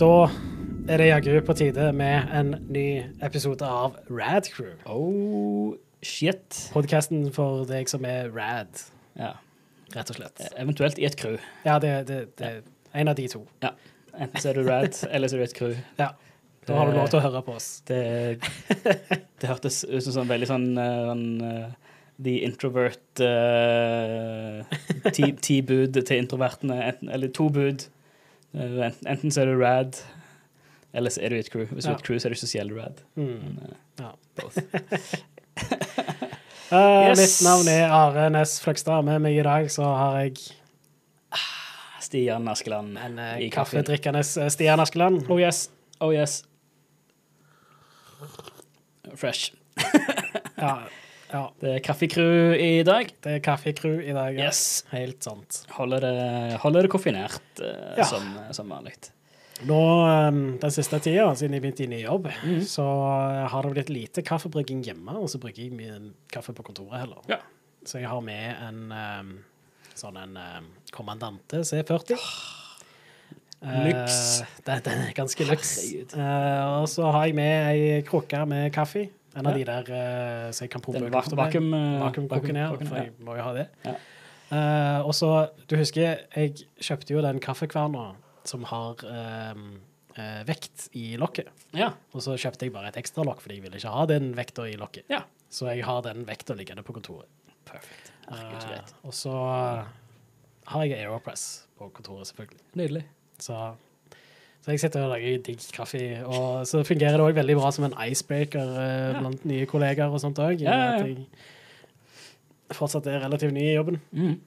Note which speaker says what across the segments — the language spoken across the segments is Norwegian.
Speaker 1: Da er det jaggu på tide med en ny episode av Rad Crew.
Speaker 2: Oh, shit.
Speaker 1: Podkasten for deg som er rad,
Speaker 2: Ja.
Speaker 1: rett og slett.
Speaker 2: Eventuelt i et crew.
Speaker 1: Ja, det, er en av de to.
Speaker 2: Ja. Enten så er du rad, eller så er du et crew.
Speaker 1: Ja. Da har du lov til å høre på oss.
Speaker 2: Det, det hørtes ut som sånn veldig sånn eh, sånn, eh, The introvert uh, ti, bud til introvertene. Eller to bud. Eh, enten, så er du rad, eller så er du i et crew. Hvis du er et crew, så er du spesiell rad.
Speaker 1: Mm.
Speaker 2: Men, eh,
Speaker 1: Ja. Eh,
Speaker 2: Yes.
Speaker 1: Mitt navn er Are Næss Fløgstad. Med meg i dag så har jeg
Speaker 2: Stian Askeland
Speaker 1: en
Speaker 2: uh,
Speaker 1: kaffedrikkende Stian Askeland.
Speaker 2: Oh yes. Oh yes. Fresh.
Speaker 1: Ja, ja,
Speaker 2: Det er kaffekru i dag.
Speaker 1: det er kaffekru i dag. ja.
Speaker 2: Yes.
Speaker 1: Helt sant.
Speaker 2: Holder det, holder det koffinert eh,
Speaker 1: Ja.
Speaker 2: som, som vanlig.
Speaker 1: Nå, um, Den siste tida, siden jeg begynte i ny jobb,
Speaker 2: Mhm.
Speaker 1: så uh, har det blitt lite kaffebrygging hjemme, og så brygger jeg mye kaffe på kontoret heller.
Speaker 2: Ja.
Speaker 1: Så jeg har med en um, sånn en um, Kommandante C40. Eh,
Speaker 2: Lyks.
Speaker 1: det, den er ganske lyks.
Speaker 2: Herregud.
Speaker 1: Eh, og så har jeg med ei krukke med kaffe. En av de der uh, så jeg kan pumpe
Speaker 2: Den
Speaker 1: lufta med.
Speaker 2: eh,
Speaker 1: Vakuumkoken, ja. For jeg må jo ha det. Eh, og så, du husker, jeg kjøpte jo den kaffekverna som har um, uh, vekt i lokket.
Speaker 2: Ja.
Speaker 1: Og så kjøpte jeg bare et ekstra lokk, fordi jeg ville ikke ha den vekta i lokket.
Speaker 2: Ja.
Speaker 1: Så jeg har den vekta liggende på kontoret.
Speaker 2: Perfekt. Uh,
Speaker 1: Eh, og så eh, har jeg Aeropress på kontoret, selvfølgelig.
Speaker 2: Nydelig.
Speaker 1: Så, så jeg sitter og lager digg kaffe. Og så fungerer det òg veldig bra som en icebreaker eh,
Speaker 2: Ja.
Speaker 1: blant nye kollegaer og sånt òg.
Speaker 2: Ja, ja, ja.
Speaker 1: Jeg fortsatt er relativt ny i jobben.
Speaker 2: Mm.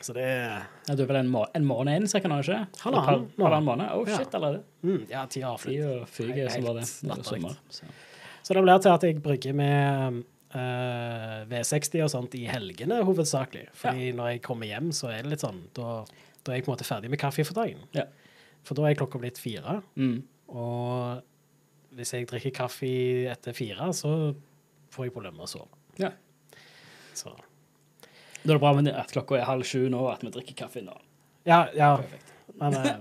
Speaker 1: Så det
Speaker 2: Ja, du er vel en, må en måned inn, kan du ikke?
Speaker 1: Halvannen
Speaker 2: Et Halvannen måned? Oh, shit, allerede.
Speaker 1: mm, Ja, tida har flydd.
Speaker 2: Tida som var det. Det er sommer. Så.
Speaker 1: Så det blir til at jeg brygger med Uh, V60 og sånt i helgene hovedsakelig. Fordi når jeg kommer hjem, så er det litt sånn Da, da er jeg på en måte ferdig med kaffe for dagen.
Speaker 2: Ja.
Speaker 1: For da er klokka blitt fire.
Speaker 2: Mm.
Speaker 1: Og hvis jeg drikker kaffe etter fire, så får jeg problemer med å sove.
Speaker 2: Ja.
Speaker 1: Så
Speaker 2: Da er det bra med at klokka er halv sju nå, og at vi drikker kaffe nå.
Speaker 1: ja, ja.
Speaker 2: Perfekt.
Speaker 1: Men eh,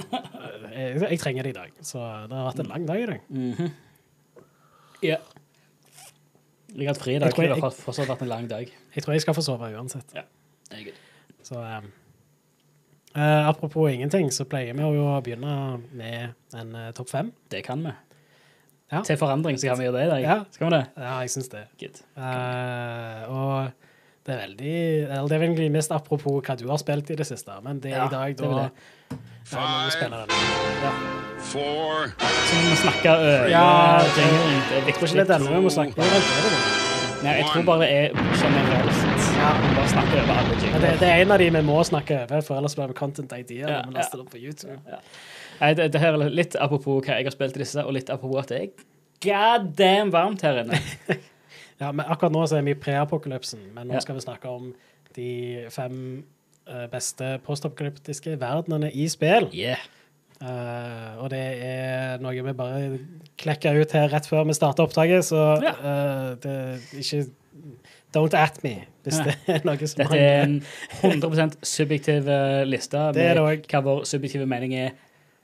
Speaker 1: jeg, jeg trenger det i dag. Så det har vært en lang dag i dag.
Speaker 2: Mhm. Ja. Jeg har hatt fri i dag,
Speaker 1: så
Speaker 2: det har fortsatt vært en lang dag.
Speaker 1: Jeg tror jeg skal få sove uansett.
Speaker 2: Det er good.
Speaker 1: Så eh, eh, apropos ingenting, så pleier vi jo å begynne med en uh, topp fem.
Speaker 2: Det kan vi.
Speaker 1: Ja.
Speaker 2: Til forandring så kan vi gjøre det i dag.
Speaker 1: Ja.
Speaker 2: Skal vi det?
Speaker 1: Ja, jeg syns det.
Speaker 2: Good.
Speaker 1: Uh, og det er veldig Eller det er egentlig mest apropos hva du har spilt i det siste, men det er
Speaker 2: Ja,
Speaker 1: i dag
Speaker 2: det
Speaker 1: da det spille den. Ja.
Speaker 3: four,
Speaker 2: Så vi må snakke over
Speaker 1: Ja,
Speaker 2: jinglen. Det er
Speaker 1: tror ikke det
Speaker 2: viktig.
Speaker 1: denne vi må snakke. Det det.
Speaker 2: Nei, jeg tror bare det er generelt.
Speaker 1: Ja.
Speaker 2: Vi Bare snakke over alle jingler.
Speaker 1: det, det er en av de vi må snakke over, for ellers blir vi content idea
Speaker 2: Ja,
Speaker 1: når vi
Speaker 2: ja.
Speaker 1: laster det opp på YouTube.
Speaker 2: Nei, det, det her er litt apropos hva jeg har spilt i disse, og litt apropos at det er god damn varmt her inne.
Speaker 1: Ja, men akkurat nå så er vi i preapokalypsen, men nå
Speaker 2: Ja.
Speaker 1: skal vi snakke om de fem eh, beste postapokalyptiske verdenene i spill.
Speaker 2: Yeah.
Speaker 1: Uh, og det er noe vi bare klekker ut her rett før vi starter opptaket, så
Speaker 2: Ja.
Speaker 1: eh, det er ikke Don't at me hvis det er noe som
Speaker 2: Dette er en 100 subjektiv eh, liste
Speaker 1: Det er
Speaker 2: med
Speaker 1: det
Speaker 2: hva vår subjektive mening er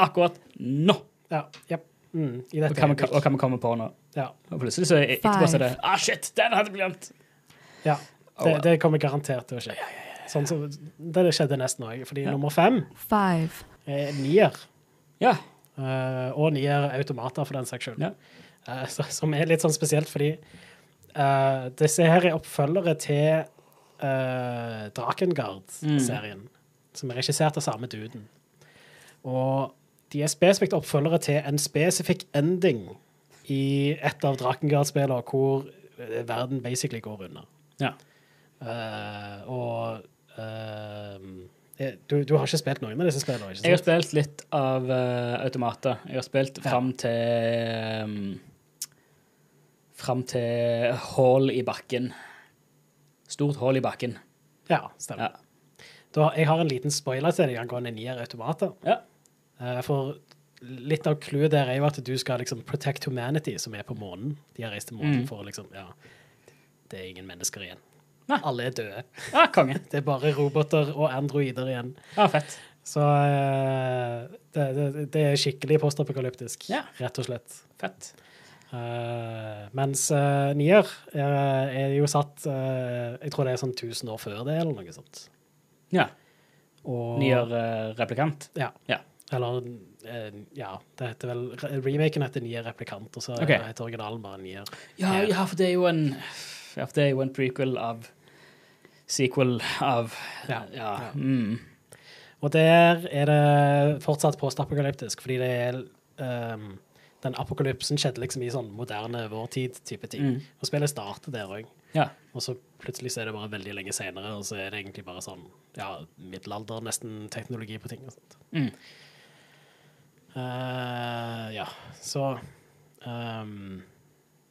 Speaker 2: akkurat nå.
Speaker 1: Ja, yep. Mm, I
Speaker 2: Og
Speaker 1: dette
Speaker 2: hva vi, og hva vi kommer på nå.
Speaker 1: Ja.
Speaker 2: Og plutselig så er- etterpå så er det Ah, shit, den hadde jeg glemt!
Speaker 1: ja. Det, det kommer garantert til å skje. Sånn som, det skjedde nesten òg, fordi
Speaker 2: Ja.
Speaker 1: nummer fem
Speaker 4: five,
Speaker 1: er nier.
Speaker 2: Ja.
Speaker 1: Uh, og nier automater, for den saks skyld.
Speaker 2: Ja.
Speaker 1: Uh, som er litt sånn spesielt, fordi eh, disse her er oppfølgere til uh, Drakengard-serien, som er regissert av samme duden. Og de er spesifikt oppfølgere til en spesifikk ending i et av Drakengard-spillene hvor eh, verden basically går under.
Speaker 2: Ja.
Speaker 1: Uh, og du, du har ikke spilt noen av disse spillene? ikke sant?
Speaker 2: Jeg har spilt litt av uh, automater. Jeg har spilt fram til um, Fram til hull i bakken. Stort hull i bakken.
Speaker 1: Ja, stemmer.
Speaker 2: Ja.
Speaker 1: Da, jeg har en liten spoiler til deg angående nier automater.
Speaker 2: Ja.
Speaker 1: Eh, for litt av clouet der er jo at du skal liksom protect humanity, som er på månen. De har reist til månen
Speaker 2: Mm.
Speaker 1: for liksom Ja, det er ingen mennesker igjen.
Speaker 2: Nei.
Speaker 1: Alle er døde.
Speaker 2: Ja, konge.
Speaker 1: Det er bare roboter og androider igjen.
Speaker 2: Ja, fett.
Speaker 1: Så eh, det, det, det er skikkelig postapokalyptisk,
Speaker 2: Ja.
Speaker 1: rett og slett.
Speaker 2: Fett.
Speaker 1: Eh, mens uh, Nier er, er jo satt uh, Jeg tror det er sånn 1000 år før det, eller noe sånt.
Speaker 2: Ja.
Speaker 1: Og,
Speaker 2: Nier uh, replikant.
Speaker 1: Ja.
Speaker 2: Ja.
Speaker 1: Eller eh, Ja, det heter vel Remaken heter Nier Replikant, og så
Speaker 2: okay.
Speaker 1: heter originalen bare Nier.
Speaker 2: Ja,
Speaker 1: Ja.
Speaker 2: for det er jo en Ja, for det er jo en prequel av Sequel av
Speaker 1: Ja.
Speaker 2: ja. Mm.
Speaker 1: Og der er det fortsatt postapokalyptisk, fordi det er ehm, Den apokalypsen skjedde liksom i sånn moderne vårtid-type ting.
Speaker 2: Mm.
Speaker 1: Og spillet starter der òg.
Speaker 2: Ja.
Speaker 1: Og så plutselig så er det bare veldig lenge seinere, og så er det egentlig bare sånn ja, middelalder, nesten teknologi på ting og sånt.
Speaker 2: Mm.
Speaker 1: Uh, ja, så um,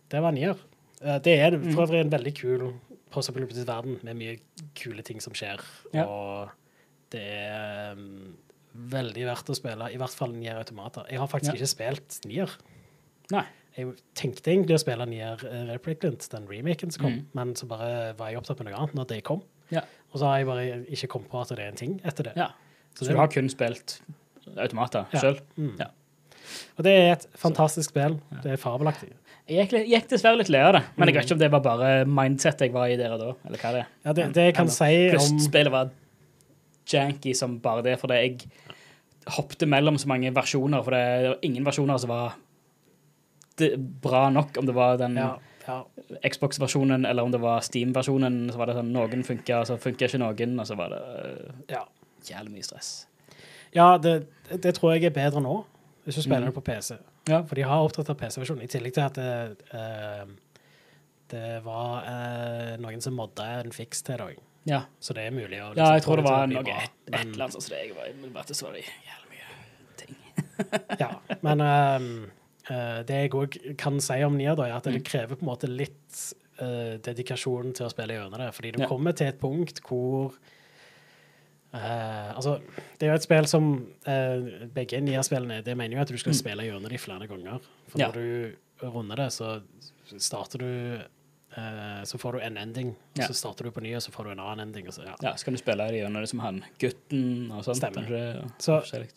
Speaker 1: Det var nier. Uh, det er for øvrig en veldig kul postapokalyptisk verden med mye kule ting som skjer.
Speaker 2: Ja.
Speaker 1: Og det er ehm, veldig verdt å spille, i hvert fall Nier Automata. Jeg har faktisk
Speaker 2: Ja.
Speaker 1: ikke spilt Nier.
Speaker 2: Nei.
Speaker 1: Jeg tenkte egentlig å spille Nier eh, Replicant, den remaken som kom,
Speaker 2: Mm.
Speaker 1: men så bare var jeg opptatt med noe annet når det kom.
Speaker 2: Ja.
Speaker 1: Og så har jeg bare ikke kommet på at det er en ting etter det.
Speaker 2: ja.
Speaker 1: Så
Speaker 2: Så
Speaker 1: det-
Speaker 2: du har kun spilt automater
Speaker 1: Ja.
Speaker 2: sjøl?
Speaker 1: Mm.
Speaker 2: Ja.
Speaker 1: Og det er et fantastisk spill. Det er fabelaktig.
Speaker 2: Jeg gikk, gikk dessverre litt lei av det, men jeg
Speaker 1: Mm.
Speaker 2: vet ikke om det var bare mindset jeg var i der og da, eller hva det er.
Speaker 1: Ja, det, det jeg kan si
Speaker 2: Pluss
Speaker 1: om
Speaker 2: spillet var janky som bare det, fordi jeg hoppte mellom så mange versjoner, for det var ingen versjoner som var bra nok, om det var den
Speaker 1: ja, ja,
Speaker 2: Xbox-versjonen eller om det var Steam-versjonen, så var det sånn, noen funka, så funka ikke noen, og så var det øh,
Speaker 1: ja.
Speaker 2: jævlig mye stress.
Speaker 1: ja det, det tror jeg er bedre nå, hvis du spiller
Speaker 2: Mm.
Speaker 1: det på PC.
Speaker 2: Ja.
Speaker 1: For de har oppdatert PC-versjonen, i tillegg til at det, uh, det var uh, noen som modda en fiks til det òg.
Speaker 2: Ja.
Speaker 1: Så det er mulig å
Speaker 2: ja, jeg tror det var noe, et, et eller annet sånt det jeg var, bare så det jævlig mye ting.
Speaker 1: Ja, men eh, det jeg òg kan si om Nier, da, er at det
Speaker 2: Mm.
Speaker 1: krever på en måte litt uh, dedikasjon til å spille gjennom det. Fordi du
Speaker 2: Ja.
Speaker 1: kommer til et punkt hvor Uh, Altså, det er jo et spill som uh, Begge NIA-spillene det mener jo at du skal
Speaker 2: Mm.
Speaker 1: spille gjennom de flere ganger. For
Speaker 2: Ja.
Speaker 1: når du runder det, så starter du eh, Så får du en ending,
Speaker 2: Ja.
Speaker 1: så starter du på ny, og så får du en annen ending. Og så, ja.
Speaker 2: Ja, så kan du spille det gjennom det som han gutten og sånt.
Speaker 1: Stemmer.
Speaker 2: kanskje, og
Speaker 1: Så-.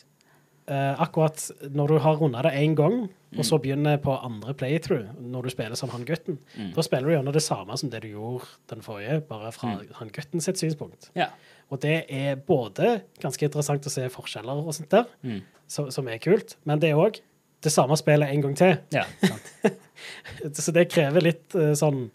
Speaker 1: Eh, akkurat når du har runda det én gang,
Speaker 2: Mm.
Speaker 1: og så begynner på andre playthrough, når du spiller som han gutten,
Speaker 2: Mm.
Speaker 1: da spiller du gjennom det samme som det du gjorde den forrige, bare fra
Speaker 2: Mm.
Speaker 1: han gutten sitt synspunkt.
Speaker 2: Ja.
Speaker 1: Og det er både ganske interessant å se forskjeller og sånt der,
Speaker 2: Mm.
Speaker 1: så, som er kult, men det er òg det samme spillet en gang til.
Speaker 2: ja, sant.
Speaker 1: Så det krever litt uh, sånn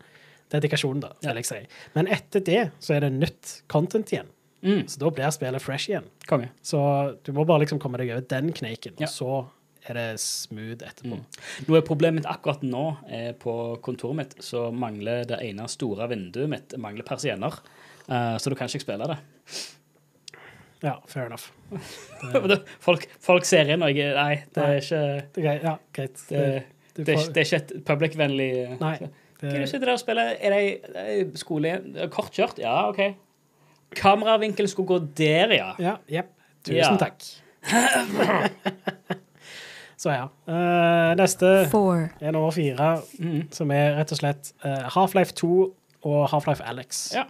Speaker 1: dedikasjon, da,
Speaker 2: Ja.
Speaker 1: vil jeg si. Men etter det så er det nytt content igjen.
Speaker 2: Mm.
Speaker 1: Så da blir spillet fresh igjen.
Speaker 2: Konge.
Speaker 1: Så du må bare liksom komme deg over den kneiken,
Speaker 2: Ja.
Speaker 1: og så er det smooth etterpå.
Speaker 2: Mm. Nå er problemet akkurat nå er på kontoret mitt, så mangler det ene store vinduet mitt mangler persienner. Uh, så du kan ikke spille det.
Speaker 1: Ja, fair enough.
Speaker 2: folk, folk ser inn, og jeg Nei, det er ikke
Speaker 1: Det er greit. Ja, greit.
Speaker 2: Det,
Speaker 1: du
Speaker 2: det, er, ikke- det er ikke et public-vennlig
Speaker 1: Nei.
Speaker 2: Kan du sitte der og spille Er det skole Kortkjørt? Ja, OK. Kameravinkel skulle gå der, ja.
Speaker 1: ja, jepp. Tusen
Speaker 2: Ja.
Speaker 1: takk. Så ja. Uh, neste
Speaker 3: four,
Speaker 1: er nummer fire,
Speaker 2: mm.
Speaker 1: som er rett og slett uh, Half-Life 2 og Half-Life Alex.
Speaker 2: Ja.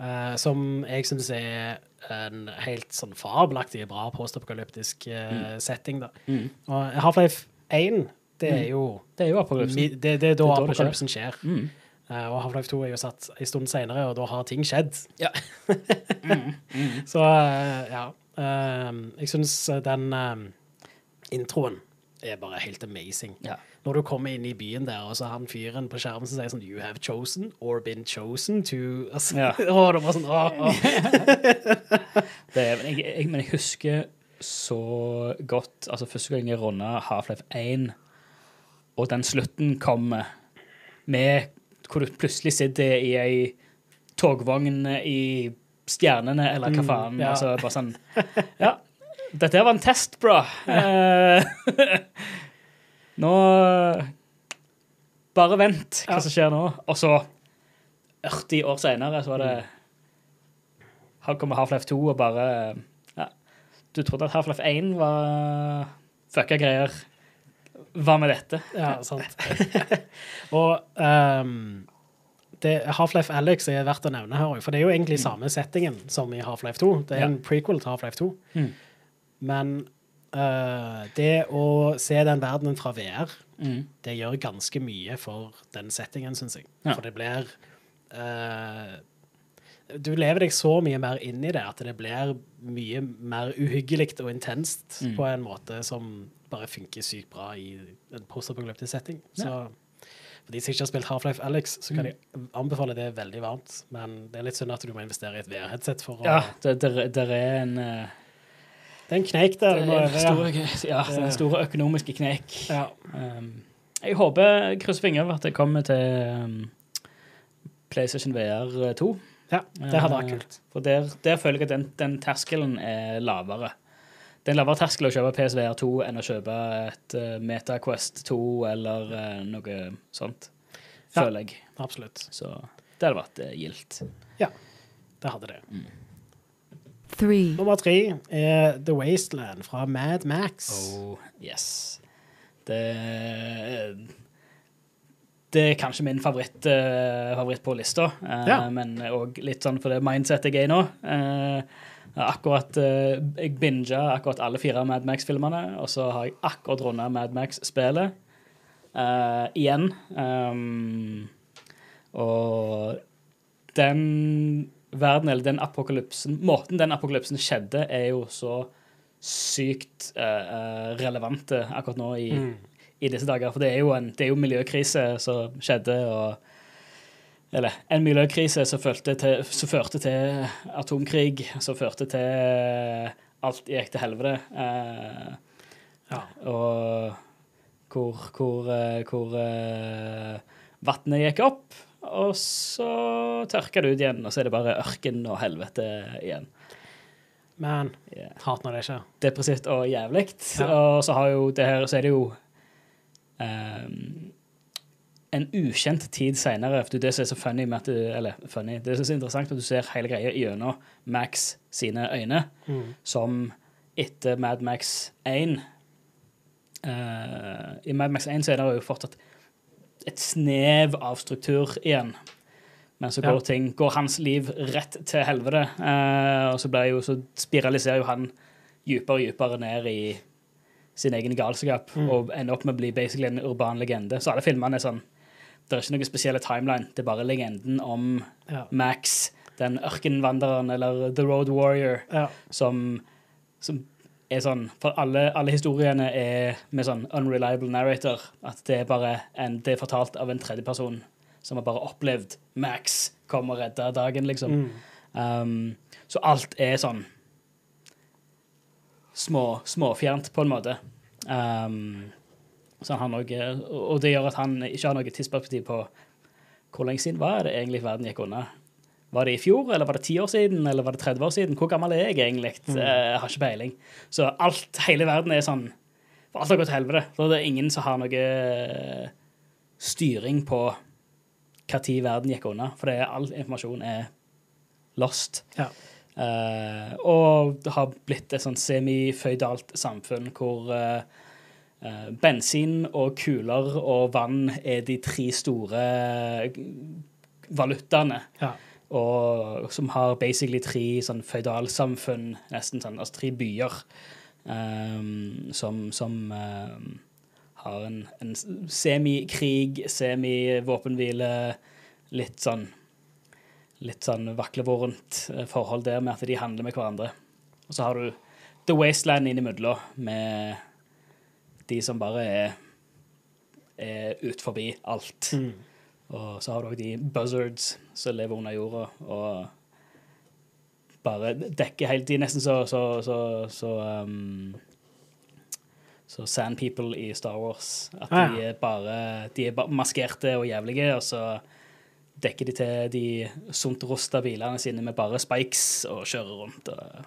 Speaker 1: Uh, som jeg syns er en helt sånn fabelaktig bra postapokalyptisk eh, setting. da.
Speaker 2: Mm.
Speaker 1: Og Half-Life 1, det er jo
Speaker 2: Det er jo apokalypsen.
Speaker 1: det, det er da
Speaker 2: Det skjer.
Speaker 1: apokalypsen skjer.
Speaker 2: Mm.
Speaker 1: Uh, og Half-Life 2 er jo satt en stund senere, og da har ting skjedd.
Speaker 2: Ja.
Speaker 1: Så uh, ja. Uh, jeg syns den eh, introen er bare helt amazing.
Speaker 2: Ja.
Speaker 1: Når du kommer inn i byen der, og så har han fyren på skjermen som sier sånn You have chosen or been chosen to altså,
Speaker 2: Ja.
Speaker 1: Å, det var sånn, å, å.
Speaker 2: Det er, men, jeg, jeg, men jeg husker så godt Altså, første gang jeg runda Half-Life 1, og den slutten kommer med hvor du plutselig sitter i ei togvogn i stjernene, eller hva
Speaker 1: Mm,
Speaker 2: faen.
Speaker 1: ja.
Speaker 2: Altså, bare sånn Ja, dette var en test, bro. Eh, nå Bare vent hva som skjer nå. Og så, 80 år seinere, så var det her kommer Half-Life 2 og bare ja, Du trodde at Half-Life 1 var fucka greier. Hva med dette?
Speaker 1: Ja, sant. og um, Half-Life Alex er verdt å nevne her òg, for det er jo egentlig samme settingen som i Half-Life 2. Det er
Speaker 2: Ja.
Speaker 1: en prequel til Half-Life 2.
Speaker 2: Mm.
Speaker 1: Men uh, det å se den verdenen fra VR,
Speaker 2: Mm.
Speaker 1: det gjør ganske mye for den settingen, syns jeg.
Speaker 2: Ja.
Speaker 1: For det blir uh, Du lever deg så mye mer inn i det at det blir mye mer uhyggelig og intenst
Speaker 2: Mm.
Speaker 1: på en måte som bare funker sykt bra i en postapokalyptisk setting. Så for de som ikke har spilt Half-Life Alex, så kan jeg anbefale det veldig varmt. Men det er litt synd at du må investere i et VR-headset for å
Speaker 2: Ja, det, det, det er en eh,
Speaker 1: Det er en kneik der.
Speaker 2: det er store,
Speaker 1: ja.
Speaker 2: ja, det er en store økonomiske kneik.
Speaker 1: Ja.
Speaker 2: Um, jeg håper, krysser fingre for at det kommer til um, PlayStation VR 2.
Speaker 1: ja, det hadde vært
Speaker 2: Eh,
Speaker 1: kult.
Speaker 2: For der, der føler jeg at den, den terskelen er lavere. Det er en lavere terskel å kjøpe PSVR 2 enn å kjøpe et uh, MetaQuest 2 eller uh, noe sånt,
Speaker 1: Ja.
Speaker 2: føler jeg.
Speaker 1: Absolutt.
Speaker 2: Så det hadde vært uh, gildt.
Speaker 1: Det hadde det.
Speaker 3: three,
Speaker 1: Nummer tre er The Wasteland fra Mad Max.
Speaker 2: Oh, yes. Det Det er kanskje min favoritt, uh, favoritt på lista, uh,
Speaker 1: Ja.
Speaker 2: men òg litt sånn for det mindsetet jeg er i nå. Eh, akkurat uh, Jeg binga akkurat alle fire Mad Max-filmene, og så har jeg akkurat runda Mad Max-spelet uh, igjen. Um, og den verden, eller den apokalypsen Måten den apokalypsen skjedde, er jo så sykt uh, relevant akkurat nå i,
Speaker 1: Mm.
Speaker 2: i disse dager. For det er jo en det er jo miljøkrise som skjedde, og Eller en miljøkrise som, følte til, som førte til atomkrig, som førte til Alt gikk til helvete. Eh,
Speaker 1: Ja.
Speaker 2: og hvor, hvor, eh, hvor eh, vannet gikk opp, og så tørka det ut igjen, og så er det bare ørken og helvete igjen.
Speaker 1: Men
Speaker 2: Yeah.
Speaker 1: hat når det skjer.
Speaker 2: Depressivt og jævlig.
Speaker 1: Ja.
Speaker 2: Og så har jo det her, så er det jo ehm, en ukjent tid seinere. Det er det som er så funny med at du, Eller funny, det som er så interessant at du ser hele greia gjennom Max sine øyne,
Speaker 1: Mm.
Speaker 2: som etter Mad Max 1 uh, I Mad Max 1 så er det jo fortsatt et snev av struktur igjen. Men så
Speaker 1: Ja.
Speaker 2: går, ting, går hans liv rett til helvete, uh, og så, jo, så spiraliserer jo han dypere og dypere ned i sin egen galskap
Speaker 1: Mm.
Speaker 2: og ender opp med å bli basically en urban legende. Så alle filmene er sånn Det er ikke noe spesielle timeline, det er bare legenden om
Speaker 1: Ja.
Speaker 2: Max, den ørkenvandreren, eller The Road Warrior,
Speaker 1: ja.
Speaker 2: som, som er sånn For alle, alle historiene er med sånn unreliable narrator. At det er bare en, det er fortalt av en tredjeperson som har bare opplevd Max komme og redde dagen, liksom.
Speaker 1: Mm.
Speaker 2: Um, så alt er sånn små, småfjernt, på en måte. Um, så han har og det gjør at han ikke har noe tidsperspektiv på hvor lenge siden var det egentlig verden gikk unna. Var det i fjor, eller var det ti år siden, eller var det 30 år siden? Hvor gammel er jeg egentlig?
Speaker 1: Mm.
Speaker 2: Eh, Jeg har ikke peiling. Så alt, hele verden er sånn For alt har gått til helvete. Så det er ingen som har noe eh, styring på hva tid verden gikk unna. For det er, all informasjon er lost.
Speaker 1: Ja.
Speaker 2: Uh, og det har blitt et sånn semiføydalt samfunn hvor eh, bensin og kuler og vann er de tre store valutaene.
Speaker 1: Ja.
Speaker 2: Og som har basically tre sånn føydalsamfunn, nesten sånn, altså tre byer, um, som, som um, har en, en semikrig, semivåpenhvile, litt sånn litt sånn vaklevorent eh, forhold der med at de handler med hverandre. Og så har du The Wasteland innimellom, med de som bare er, er ut forbi alt.
Speaker 1: Mm.
Speaker 2: Og så har du òg de buzzards som lever under jorda og bare dekker helt De er nesten så så, så, så um, så Sand People i Star Wars. At
Speaker 1: Ah,
Speaker 2: de er bare De er maskerte og jævlige, og så dekker de til de sunt rusta bilene sine med bare spikes og kjører rundt og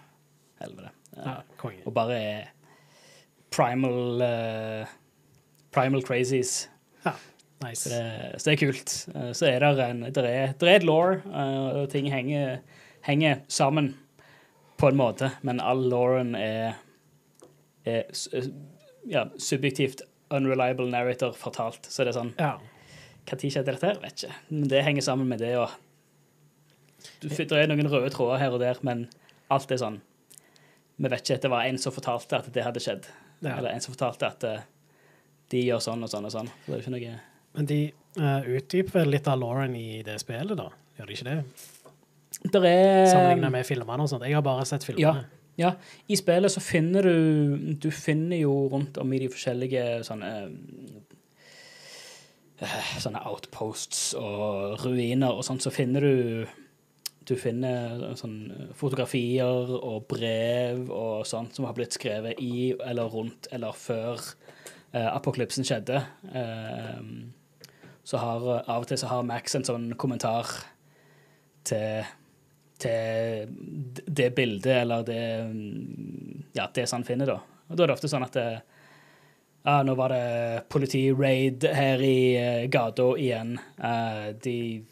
Speaker 2: helvete.
Speaker 1: ja. Ah,
Speaker 2: Og bare er primal uh, Primal crazies.
Speaker 1: Ja.
Speaker 2: Så det, så det er kult. Eh, Så er det en det er, det er et law, eh, og ting henger, henger sammen på en måte, men all lawen er, er ja, subjektivt unreliable narrator fortalt. Så det er sånn
Speaker 1: Ja.
Speaker 2: Når skjedde dette? her? Vet ikke. Men det henger sammen med det, og du, Det er noen røde tråder her og der, men alt er sånn Vi vet ikke det var en som fortalte at det hadde skjedd,
Speaker 1: Ja.
Speaker 2: eller en som fortalte at uh, de gjør sånn og sånn og sånn. Så det er ikke noe
Speaker 1: Men de uh, utdyper vel litt av Lauren i det spillet, da? Gjør de ikke det?
Speaker 2: Der er
Speaker 1: Sammenlignet med filmene og sånt. Jeg har bare sett filmene.
Speaker 2: Ja, i spillet så finner du Du finner jo rundt om i de forskjellige sånne uh, Sånne outposts og ruiner og sånt, så finner du Du finner sånn fotografier og brev og sånt som har blitt skrevet i eller rundt eller før eh, apokalypsen skjedde. Eh, så har av og til så har Max en sånn kommentar til til det bildet eller det Ja, det som han finner, da. Og da er det ofte sånn at det, ja, nå var det politi-raid her i uh, gata igjen. Uh, de,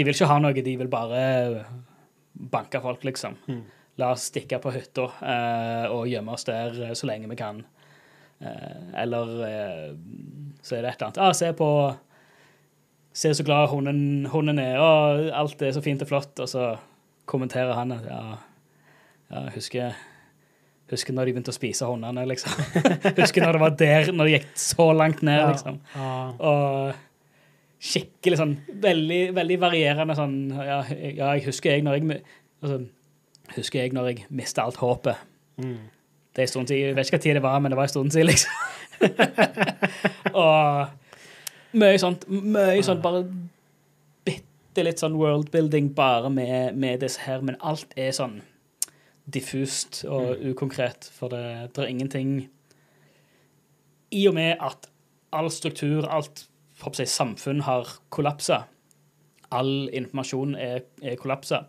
Speaker 2: de vil ikke ha noe, de vil bare banke folk, liksom.
Speaker 1: Mm.
Speaker 2: La oss stikke på hytta uh, og gjemme oss der eh, så lenge vi kan. Uh, eller uh, så er det et eller annet. Ah, se på Se så glad hunden, hunden er, og alt er så fint og flott. Og så kommenterer han at ja, ja husker, husker når de begynte å spise hundene, liksom. husker når det var der, når det gikk så langt ned,
Speaker 1: Ja.
Speaker 2: liksom.
Speaker 1: Ja.
Speaker 2: Og skikkelig sånn veldig, veldig varierende sånn Ja, ja jeg husker jeg når jeg altså, Husker jeg når jeg mista alt håpet.
Speaker 1: Mm.
Speaker 2: Det er en stund siden. Jeg vet ikke hva tid det var, men det var en stund siden, liksom. og mye sånt. Mye sånt bare bitte litt sånn worldbuilding bare med, med disse her, men alt er sånn diffust og ukonkret, for det, det er ingenting I og med at all struktur, alt håper si samfunn har kollapsa, all informasjon er, er kollapsa,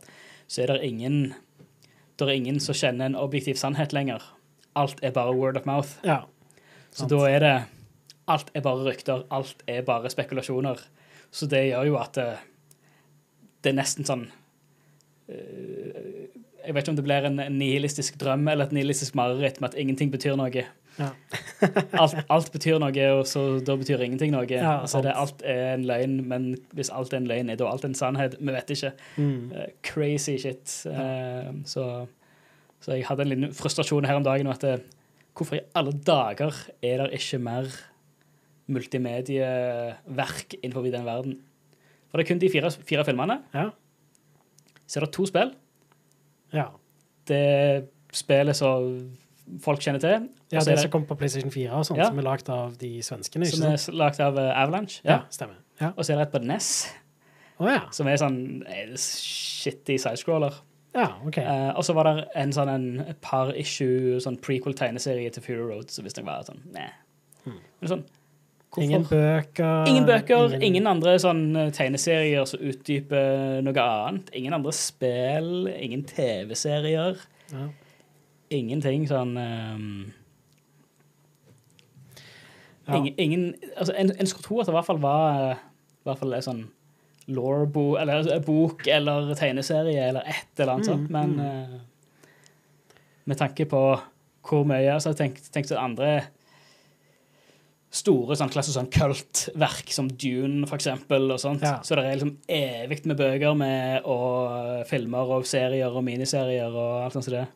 Speaker 2: så er det ingen det er ingen som kjenner en objektiv sannhet lenger. Alt er bare word of mouth.
Speaker 1: ja.
Speaker 2: Så da er det Alt er bare rykter, alt er bare spekulasjoner. Så det gjør jo at det, det er nesten sånn eh, Jeg vet ikke om det blir en nihilistisk drøm eller et nihilistisk mareritt med at ingenting betyr noe.
Speaker 1: Ja.
Speaker 2: alt, alt betyr noe, og så da betyr ingenting noe.
Speaker 1: Ja,
Speaker 2: altså, det, alt er en løgn, men hvis alt er en løgn, er da alt en sannhet? Vi vet ikke.
Speaker 1: Mm.
Speaker 2: Uh, crazy shit. Uh, så, så jeg hadde en liten frustrasjon her om dagen. At det, hvorfor i alle dager er det ikke mer multimedieverk innenfor den verden? For det er kun de fire, fire filmene.
Speaker 1: Ja.
Speaker 2: Så er det to spill.
Speaker 1: ja.
Speaker 2: Det spillet som folk kjenner til.
Speaker 1: Ja, det,
Speaker 2: det
Speaker 1: som kom på PlayStation 4 og sånt,
Speaker 2: Ja.
Speaker 1: som er lagd av de svenskene,
Speaker 2: som er lagd av eh, Avalanche.
Speaker 1: Ja,
Speaker 2: Ja.
Speaker 1: stemmer. Ja.
Speaker 2: Og så er det et på NES,
Speaker 1: oh, ja.
Speaker 2: som er sånn eh, shitty sidescroller.
Speaker 1: Ja, OK.
Speaker 2: Eh, og så var det en sånn en par issue sånn prequel-tegneserie til Fury Road, som visstnok var sånn Nei. Men sånn, hvorfor?
Speaker 1: Ingen bøker.
Speaker 2: Ingen bøker, ingen andre sånn eh, tegneserier som utdyper noe annet. Ingen andre spill, ingen TV-serier.
Speaker 1: Ja.
Speaker 2: Ingenting sånn um,
Speaker 1: Ja.
Speaker 2: ingen, ingen, altså En, en skulle tro at det i hvert fall var i hvert fall en sånn law-bo, eller altså, bok eller tegneserie eller et eller annet sånt,
Speaker 1: Mm,
Speaker 2: men
Speaker 1: mm.
Speaker 2: uh, med tanke på hvor mye altså, tenkte at andre store sånn klasse, sånn kultverk som Dune, for eksempel, og sånt.
Speaker 1: Ja.
Speaker 2: Så det er liksom evig med bøker med og filmer og serier og miniserier og alt sånt som det.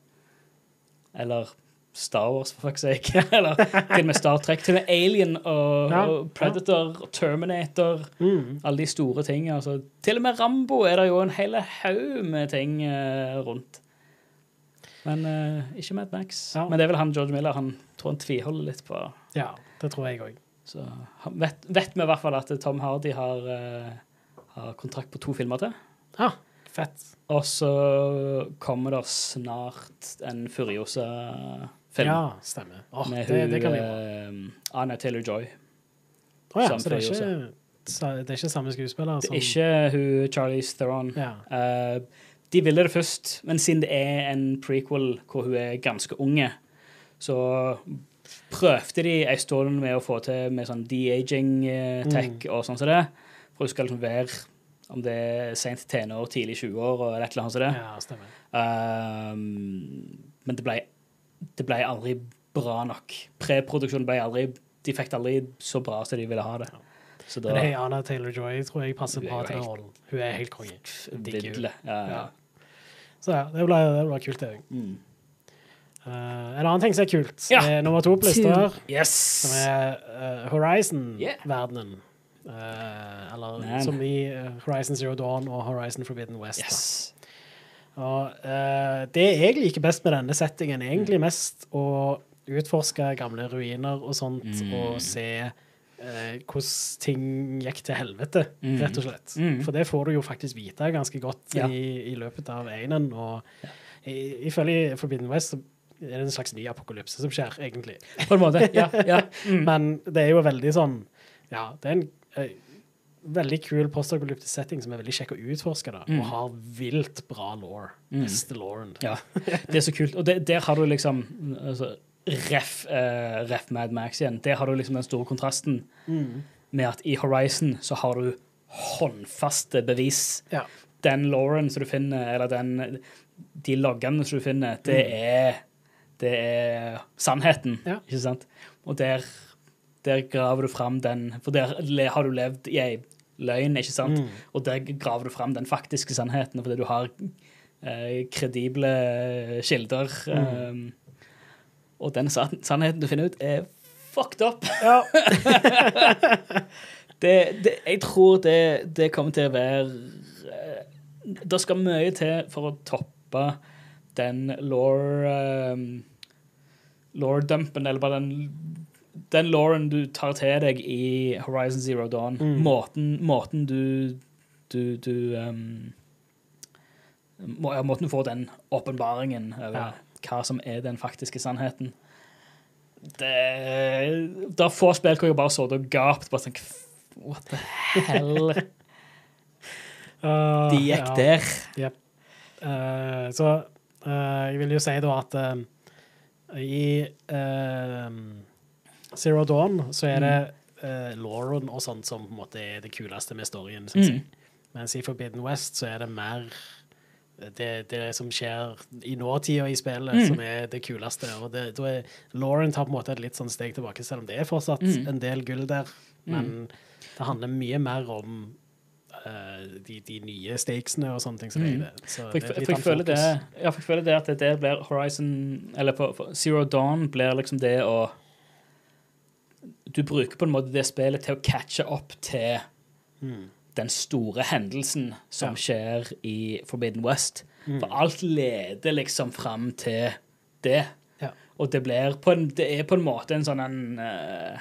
Speaker 2: Eller Star Wars, for fuck's sake. Eller til og med Star Trek. Til og med Alien og,
Speaker 1: Ja,
Speaker 2: og Predator og Terminator.
Speaker 1: Mm.
Speaker 2: Alle de store tingene. Altså. Til og med Rambo er det jo en hel haug med ting uh, rundt. Men uh, ikke Mad Max.
Speaker 1: Ja.
Speaker 2: Men det er vel han George Miller. Han tror han tviholder litt på
Speaker 1: Ja, det tror jeg òg.
Speaker 2: Så vet, vet vi i hvert fall at Tom Hardy har, uh, har kontrakt på to filmer til.
Speaker 1: Ja, fett.
Speaker 2: Og så kommer det snart en Furiosa-film.
Speaker 1: Ja, stemmer. Oh,
Speaker 2: med
Speaker 1: det,
Speaker 2: hun
Speaker 1: det kan
Speaker 2: eh, Anna Taylor-Joy.
Speaker 1: Å ja, så det er, ikke, det er ikke samme skuespiller
Speaker 2: Det er ikke hun Charlize Theron.
Speaker 1: Ja.
Speaker 2: Uh, de ville det først, men siden det er en prequel hvor hun er ganske unge, så prøvde de en stund med å få til med sånn de-aging-tech og sånn som det. For hun skal liksom være om det er sent tenår, tidlig 20-år og et eller annet som det.
Speaker 1: ja, stemmer.
Speaker 2: Um, men det ble, det ble aldri bra nok. Preproduksjonen ble aldri De fikk det aldri så bra som de ville ha det. Så
Speaker 1: Men
Speaker 2: da
Speaker 1: hey, Anna Taylor-Joy tror jeg passer
Speaker 2: er
Speaker 1: bra til den
Speaker 2: helt-
Speaker 1: rollen. Hun er helt konge.
Speaker 2: Vidle. Ja, ja.
Speaker 1: Ja. Så ja, det ble, det ble kult, det òg.
Speaker 2: Mm.
Speaker 1: en annen ting som er kult,
Speaker 2: Ja.
Speaker 1: er nummer to på lista,
Speaker 2: Yes!
Speaker 1: som er uh, Horizon-verdenen.
Speaker 2: Yeah.
Speaker 1: Eh, eller
Speaker 2: Man.
Speaker 1: som i eh, Horizon Zero Dawn og Horizon Forbidden West.
Speaker 2: yes.
Speaker 1: Og eh, det jeg liker best med denne settingen, er egentlig mest å utforske gamle ruiner og sånt,
Speaker 2: Mm.
Speaker 1: og se hvordan ting gikk til helvete,
Speaker 2: Mm.
Speaker 1: rett og slett.
Speaker 2: Mm.
Speaker 1: For det får du jo faktisk vite ganske godt
Speaker 2: Ja.
Speaker 1: i, i løpet av einen. Og i- ifølge Forbidden West så er det en slags ny apokalypse som skjer, egentlig.
Speaker 2: På en måte. Ja. ja. Mm.
Speaker 1: Men det er jo veldig sånn Ja, det er en veldig kul postapokalyptisk setting som er veldig kjekk å utforske, da,
Speaker 2: Mm.
Speaker 1: og har vilt bra law. Beste lawen.
Speaker 2: Ja, det er så kult. Og det, der har du liksom altså, Ref, uh, ref Mad Max igjen. Der har du liksom den store kontrasten
Speaker 1: Mm.
Speaker 2: med at i Horizon så har du håndfaste bevis.
Speaker 1: Ja.
Speaker 2: Den lawen som du finner, eller den, de loggene som du finner, det er, det er sannheten,
Speaker 1: Ja.
Speaker 2: ikke sant? Og der, der graver du fram den, for der har du levd i ei løgn, ikke sant?
Speaker 1: Mm.
Speaker 2: Og der graver du fram den faktiske sannheten, fordi du har eh, kredible kilder.
Speaker 1: Mm.
Speaker 2: eh, og den sann- sannheten du finner ut, er fucked up.
Speaker 1: Ja.
Speaker 2: Det, det, jeg tror det, det kommer til å være eh, Det skal mye til for å toppe den law um, Law-dumpen, eller bare den den Lauren du tar til deg i Horizon Zero Dawn.
Speaker 1: Mm.
Speaker 2: Måten, måten du Du, du um, må, ja, Måten du får den åpenbaringen over
Speaker 1: Ja.
Speaker 2: hva som er den faktiske sannheten. Det, det er få spill hvor jeg bare så det og gapt. Bare sånn, What the hell?
Speaker 1: Uh,
Speaker 2: De gikk
Speaker 1: ja.
Speaker 2: der.
Speaker 1: Eh, så uh, jeg vil jo si da at eh, i eh, Zero Dawn så er det uh, Lauren og sånt som på en måte er det kuleste med storyen, synes jeg.
Speaker 2: Mm.
Speaker 1: Mens i Forbidden West så er det mer det, det som skjer i nåtida i spillet,
Speaker 2: Mm.
Speaker 1: som er det kuleste. Og det, er, Lauren tar på en måte et litt sånn steg tilbake, selv om det er fortsatt
Speaker 2: Mm.
Speaker 1: en del gull der. Men det handler mye mer om uh, de, de nye stakesene og sånne ting som
Speaker 2: Mm.
Speaker 1: det. Så
Speaker 2: For jeg, for jeg, føler det, ja, for jeg føler det at det, det blir Horizon Eller for, for Zero Dawn blir liksom det å Du bruker på en måte det spillet til å catche opp til
Speaker 1: Mm.
Speaker 2: den store hendelsen som
Speaker 1: Ja.
Speaker 2: skjer i Forbidden West.
Speaker 1: Mm.
Speaker 2: For alt leder liksom fram til det.
Speaker 1: Ja.
Speaker 2: Og det blir på en, det er på en måte en sånn en uh,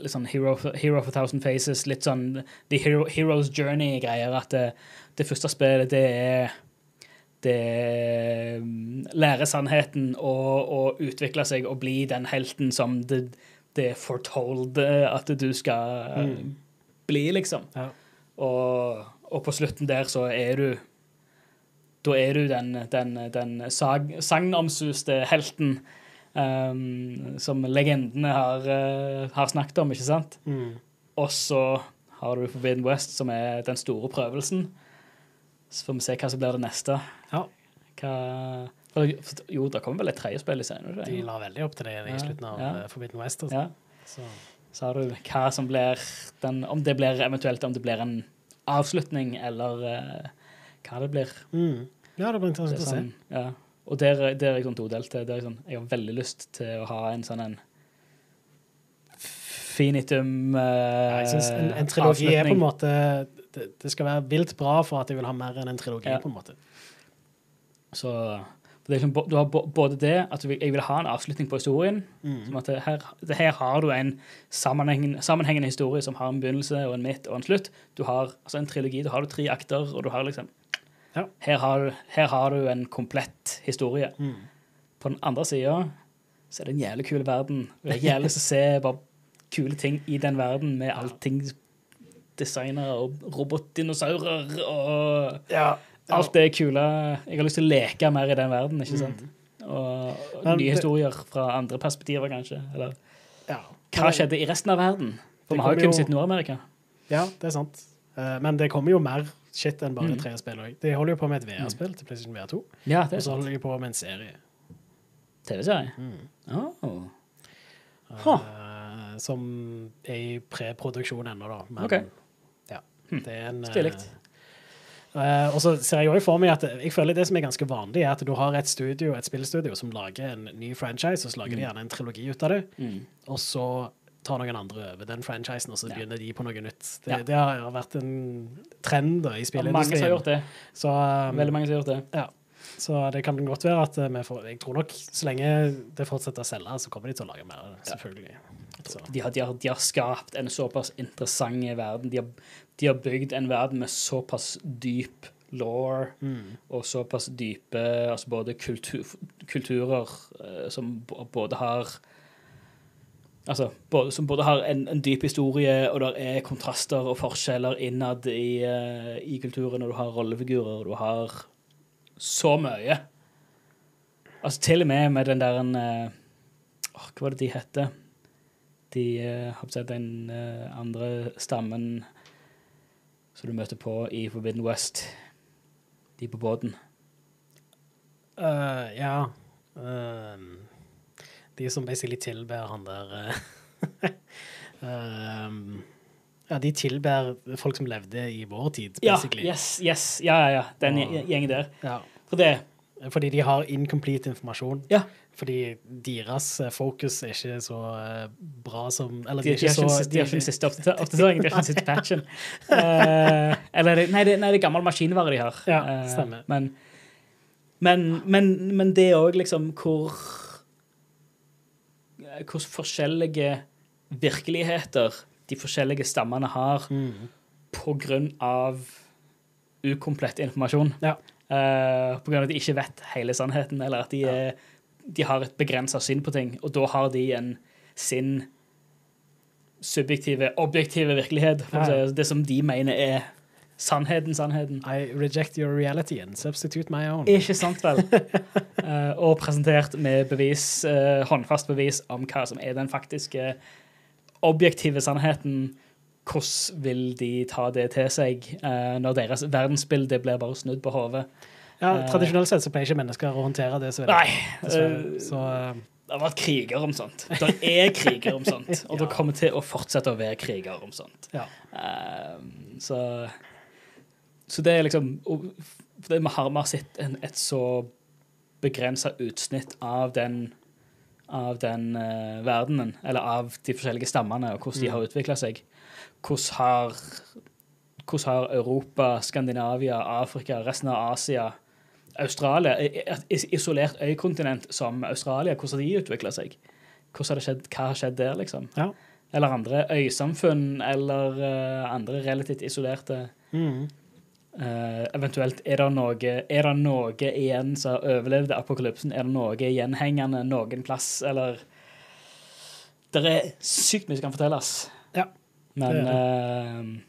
Speaker 2: Litt sånn hero, hero of a Thousand Faces, litt sånn The hero, Hero's Journey-greier. At det, det første spillet, det er det mm, lære sannheten og, og utvikle seg og bli den helten som det, det er foretold eh, at du skal
Speaker 1: Mm.
Speaker 2: bli, liksom.
Speaker 1: Ja.
Speaker 2: Og, og på slutten der så er du Da er du den, den, den sag, sagnomsuste helten um, som legendene har, eh, har snakket om, ikke sant?
Speaker 1: Mm.
Speaker 2: Og så har du Forbidden West, som er den store prøvelsen. Så får vi se hva som blir det neste.
Speaker 1: Ja.
Speaker 2: Hva Jo, det kommer vel et tredje spill i scenen?
Speaker 1: De la veldig opp til det i slutten av
Speaker 2: ja.
Speaker 1: eh, Forbidden West. Altså.
Speaker 2: Ja.
Speaker 1: Så.
Speaker 2: Har du hva som blir den Om det blir eventuelt om det blir en avslutning, eller uh, hva det blir.
Speaker 1: Mm. Ja, det blir
Speaker 2: er
Speaker 1: interessant å se.
Speaker 2: sånn, ja. Og der, der er jeg sånn todelt. Der er sånn, jeg har veldig lyst til å ha en sånn en finitum uh,
Speaker 1: Ja, jeg synes en, en trilogi er på en måte det, det skal være vilt bra for at jeg vil ha mer enn en trilogi.
Speaker 2: Ja.
Speaker 1: på en måte.
Speaker 2: Så det er liksom, du har både det at jeg vil ha en avslutning på historien.
Speaker 1: Mm.
Speaker 2: Som at her, her har du en sammenhengende, sammenhengende historie som har en begynnelse og en midt og en slutt. Du har altså en trilogi, du har du tre akter, og du har liksom
Speaker 1: Ja.
Speaker 2: her, har, her har du en komplett historie.
Speaker 1: Mm.
Speaker 2: På den andre sida så er det en jævlig kul verden. Det er jævlig å se bare kule ting i den verden, med allting designer og robotdinosaurer og
Speaker 1: Ja.
Speaker 2: Alt det kule. Jeg har lyst til å leke mer i den verden, ikke sant? Og, og nye historier fra andre perspektiver, kanskje. Eller
Speaker 1: ja.
Speaker 2: hva skjedde i resten av verden? For vi har jo kun sett Nord-Amerika.
Speaker 1: Ja, det er sant. Eh, men det kommer jo mer shit enn bare
Speaker 2: Mm.
Speaker 1: tre spill òg. De holder jo på med et VR-spill til PlayStation VR2,
Speaker 2: Ja,
Speaker 1: og så
Speaker 2: er
Speaker 1: holder de på med en serie.
Speaker 2: TV-serie.
Speaker 1: Mm.
Speaker 2: Oh.
Speaker 1: Eh,
Speaker 2: Huh.
Speaker 1: som er i preproduksjon ennå, da. Men
Speaker 2: Ok.
Speaker 1: ja, det er en eh,
Speaker 2: Stilig.
Speaker 1: Eh, og så ser jeg også for meg at jeg føler det som er ganske vanlig, er at du har et studio, et spillstudio som lager en ny franchise, og så lager de gjerne en trilogi ut av det,
Speaker 2: Mm.
Speaker 1: og så tar noen andre over den franchisen, og så
Speaker 2: Ja.
Speaker 1: begynner de på noe nytt. Det,
Speaker 2: Ja.
Speaker 1: det har vært en trend da, i
Speaker 2: Mange
Speaker 1: spillindustrien.
Speaker 2: som har gjort det.
Speaker 1: Så, um,
Speaker 2: Veldig mange som har gjort det.
Speaker 1: ja. Så det kan godt være at eh, vi får Jeg tror nok så lenge det fortsetter å selge, så kommer de til å lage mer selvfølgelig.
Speaker 2: De har, de, har, de har skapt en såpass interessant verden. De har, de har bygd en verden med såpass dyp law
Speaker 1: mm.
Speaker 2: og såpass dype altså både kultur, kulturer eh, som både har Altså, både, som både har en, en dyp historie, og der er kontraster og forskjeller innad i, uh, i kulturen, og du har rollefigurer, og du har så mye. Altså, til og med med den der en, uh, Hva var det de hette? De uh, har sett den andre stammen som du møter på i Forbidden West. De på båten.
Speaker 1: Uh, ja Uh, De som basically tilber han der um, Ja, de tilber folk som levde i vår tid, basically.
Speaker 2: Ja, yes, yes. Ja, ja, ja. Den gjengen der.
Speaker 1: Ja.
Speaker 2: For det
Speaker 1: Fordi de har incomplete informasjon.
Speaker 2: Ja.
Speaker 1: Fordi deres eh, fokus er ikke så eh, bra som Eller
Speaker 2: De,
Speaker 1: de er
Speaker 2: de, har
Speaker 1: ikke
Speaker 2: den siste- oppdateringen, de har ikke den siste patchen. uh, eller nei, det, nei, det er gammel maskinvare de har.
Speaker 1: Ja, stemmer.
Speaker 2: Uh, Men, men, men, men det er òg liksom hvor Hvor forskjellige virkeligheter de forskjellige stammene har
Speaker 1: Mm.
Speaker 2: på grunn av ukomplett informasjon.
Speaker 1: Ja.
Speaker 2: Eh, på grunn av at de ikke vet hele sannheten, eller at de,
Speaker 1: Ja.
Speaker 2: er, de har et begrensa syn på ting. Og da har de en sin subjektive, objektive virkelighet.
Speaker 1: Ja.
Speaker 2: det som de mener er sannheten, sannheten.
Speaker 1: I reject your reality and substitute my own.
Speaker 2: Ikke sant, vel? uh, og presentert med bevis, uh, håndfast bevis om hva som er den faktiske objektive sannheten. Hvordan vil de ta det til seg eh, når deres verdensbilde blir bare snudd på hodet?
Speaker 1: Ja, Tradisjonelt sett så pleier ikke mennesker å håndtere det så veldig.
Speaker 2: Nei. eh,
Speaker 1: Så eh,
Speaker 2: det har vært kriger om sånt. Det er kriger om sånt. Og
Speaker 1: Ja.
Speaker 2: det kommer til å fortsette å være kriger om sånt.
Speaker 1: ja.
Speaker 2: Eh, så, så det er liksom Vi har, har sett en, et så begrensa utsnitt av den av den uh, verdenen, eller av de forskjellige stammene, og hvordan de
Speaker 1: Mm.
Speaker 2: har utvikla seg. Hvordan har, hvordan har Europa, Skandinavia, Afrika, resten av Asia, Australia, et isolert øykontinent som Australia, hvordan har de utvikla seg? Har det skjedd, Hva har skjedd der, liksom?
Speaker 1: Ja.
Speaker 2: Eller andre øysamfunn, eller uh, andre relativt isolerte
Speaker 1: Mm.
Speaker 2: uh, eventuelt, er det, noe, er det noe igjen som har overlevd apokalypsen? Er det noe gjenhengende noen plass, eller Det er sykt mye som kan fortelles.
Speaker 1: Ja,
Speaker 2: Men
Speaker 1: det
Speaker 2: eh,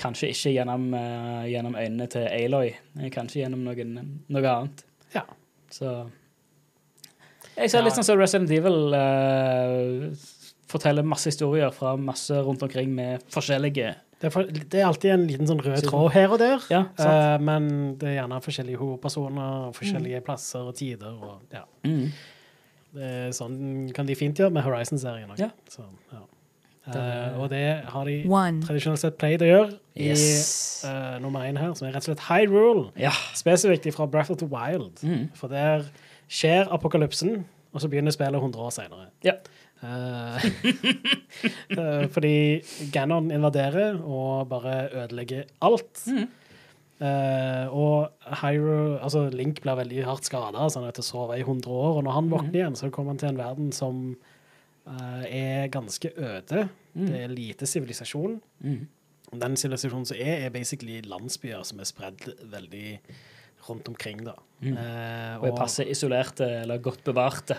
Speaker 2: kanskje ikke gjennom, eh, gjennom øynene til Aloy. Kanskje gjennom noen, noe annet.
Speaker 1: Ja.
Speaker 2: Så Jeg ser
Speaker 1: Ja.
Speaker 2: litt sånn som Resident Evil eh, forteller masse historier fra masse rundt omkring med forskjellige
Speaker 1: Det, er for, det er alltid en liten sånn rød tråd her og der.
Speaker 2: Ja.
Speaker 1: Eh, men det er gjerne forskjellige hovedpersoner, forskjellige plasser og tider. Og, ja.
Speaker 2: Mm.
Speaker 1: det er sånn kan de fint gjøre med Horizon-serien òg.
Speaker 2: Ja.
Speaker 1: Ja. Eh, og det har de
Speaker 3: One.
Speaker 1: tradisjonelt sett pleid å gjøre i
Speaker 2: Yes.
Speaker 1: uh, nummer én her, som er rett og slett Hyrule.
Speaker 2: Ja.
Speaker 1: Spesifikt fra Breath of the Wild.
Speaker 2: Mm.
Speaker 1: For der skjer apokalypsen, og så begynner spillet 100 år seinere.
Speaker 2: Ja.
Speaker 1: fordi Ganon invaderer og bare ødelegger alt.
Speaker 2: Mm.
Speaker 1: Og Hyrule, altså Link blir veldig hardt skada, så han er til å sove i 100 år. Og når han
Speaker 2: Mm.
Speaker 1: våkner igjen, så kommer han til en verden som er ganske øde.
Speaker 2: Mm.
Speaker 1: Det er lite sivilisasjon.
Speaker 2: Mm.
Speaker 1: Den sivilisasjonen som er, er basically landsbyer som er spredd veldig rundt omkring. da.
Speaker 2: Mm.
Speaker 1: Eh,
Speaker 2: Og er passe isolerte eller godt bevarte.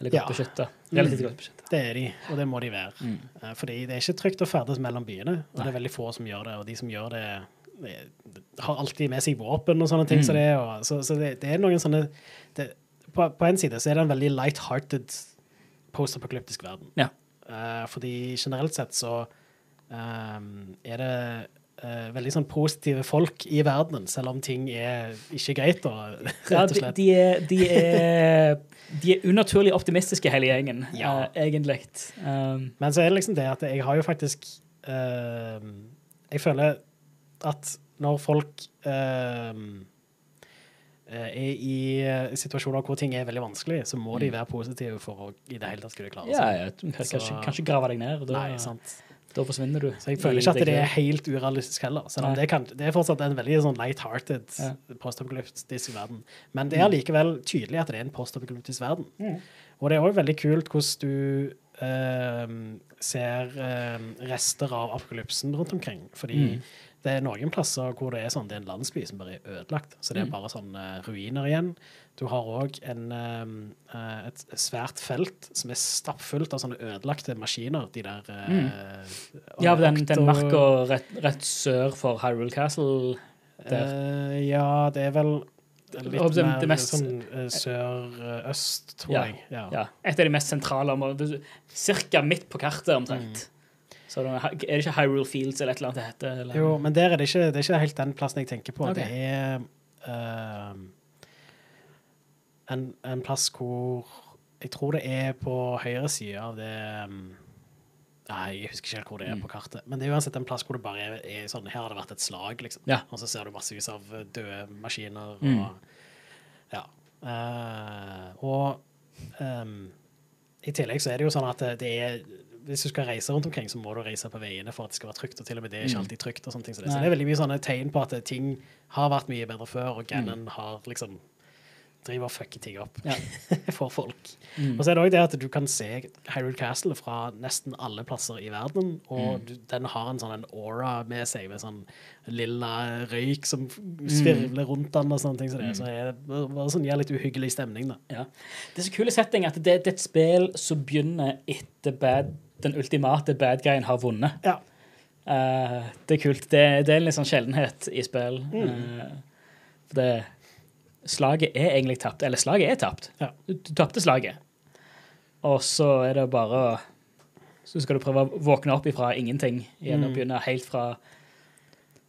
Speaker 2: Eller godt
Speaker 1: Ja.
Speaker 2: beskytta. Relativt godt beskytta.
Speaker 1: Det er de, og det må de være.
Speaker 2: Mm.
Speaker 1: Eh, fordi det er ikke trygt å ferdes mellom byene, og det er veldig få som gjør det. Og de som gjør det, det har alltid med seg våpen og sånne ting.
Speaker 2: Mm.
Speaker 1: Så, det, og, så, så det, det er noen sånne det, på, på en side så er det en veldig light-hearted post-apokalyptisk verden.
Speaker 2: Ja.
Speaker 1: Uh, fordi generelt sett så um, er det uh, veldig sånn positive folk i verdenen, selv om ting er ikke greit, da, rett og
Speaker 2: de,
Speaker 1: Ja,
Speaker 2: de, er, de, er, de er unaturlig optimistiske, hele gjengen,
Speaker 1: Ja.
Speaker 2: uh, egentlig. Um,
Speaker 1: Men så er det liksom det at jeg har jo faktisk Jeg føler at når folk eh, er i eh, situasjoner hvor ting er veldig vanskelig, så må de være positive for å i det hele tatt skulle klare seg.
Speaker 2: ja, ja, Kanskje,
Speaker 1: Så-
Speaker 2: kanskje, grave deg ned, da,
Speaker 1: Nei, sant.
Speaker 2: da forsvinner du.
Speaker 1: Så jeg føler ikke at det er helt urealistisk heller. Selv om det, kan, det er fortsatt en veldig sånn light-hearted
Speaker 2: Ja.
Speaker 1: postapokalyptisk verden. Men det er likevel tydelig at det er en postapokalyptisk verden.
Speaker 2: Mm.
Speaker 1: Og det er òg veldig kult hvordan du eh, ser eh, rester av apokalypsen rundt omkring. Fordi
Speaker 2: Mm.
Speaker 1: Det er noen plasser hvor det er sånn, det er en landsby som bare er ødelagt. Så det er
Speaker 2: Mm.
Speaker 1: bare sånne ruiner igjen. Du har òg eh, et svært felt som er stappfullt av sånne ødelagte maskiner. De der mm.
Speaker 2: Ja, den, den marka rett, rett sør for Hyrule Castle der.
Speaker 1: Uh, ja, det er vel litt
Speaker 2: det-
Speaker 1: mer
Speaker 2: det mest-
Speaker 1: sånn eh, sør-øst, tror
Speaker 2: Ja,
Speaker 1: jeg. Ja.
Speaker 2: Ja, et av de mest sentrale områdene. Cirka midt på kartet,
Speaker 1: Mm.
Speaker 2: Så er det ikke Hyrule Fields eller et eller annet det heter? Eller?
Speaker 1: Jo, men der er det ikke, det er ikke helt den plassen jeg tenker på.
Speaker 2: Okay.
Speaker 1: Det er uh, en, en plass hvor Jeg tror det er på høyre side av det um, Nei, jeg husker ikke helt hvor det er
Speaker 2: Mm.
Speaker 1: på kartet. Men det er uansett en plass hvor det bare er, er sånn Her har det vært et slag, liksom.
Speaker 2: Ja.
Speaker 1: Og så ser du massevis av døde maskiner
Speaker 2: Mm.
Speaker 1: og Ja. Uh, og um, i tillegg så er det jo sånn at det- det er hvis du skal reise rundt omkring, så må du reise på veiene for at det skal være trygt. Og til og med det er ikke
Speaker 2: Mm.
Speaker 1: alltid trygt. og sånne ting. Så det, så det er veldig mye sånne tegn på at ting har vært mye bedre før, og Ganon har liksom driver og fucker ting opp
Speaker 2: Ja.
Speaker 1: for folk.
Speaker 2: Mm.
Speaker 1: Og så er det òg det at du kan se Hyrule Castle fra nesten alle plasser i verden, og
Speaker 2: Mm.
Speaker 1: du, den har en sånn en aura med seg, med sånn lilla røyk som svirvler rundt den og sånne ting. Så det,
Speaker 2: Mm.
Speaker 1: så er det sånn gir litt uhyggelig stemning, da.
Speaker 2: Ja. Det er så kule setting at det, det er et spill som begynner etter bad, den ultimate bad guyen har vunnet.
Speaker 1: Ja.
Speaker 2: Uh, det er kult. Det, det er en litt sånn sjeldenhet i spill.
Speaker 1: Mm.
Speaker 2: Uh, det Slaget er egentlig tapt. Eller slaget er tapt.
Speaker 1: Ja.
Speaker 2: Du, du tapte slaget. Og så er det bare å Så skal du prøve å våkne opp ifra ingenting igjen og
Speaker 1: Mm.
Speaker 2: begynne helt fra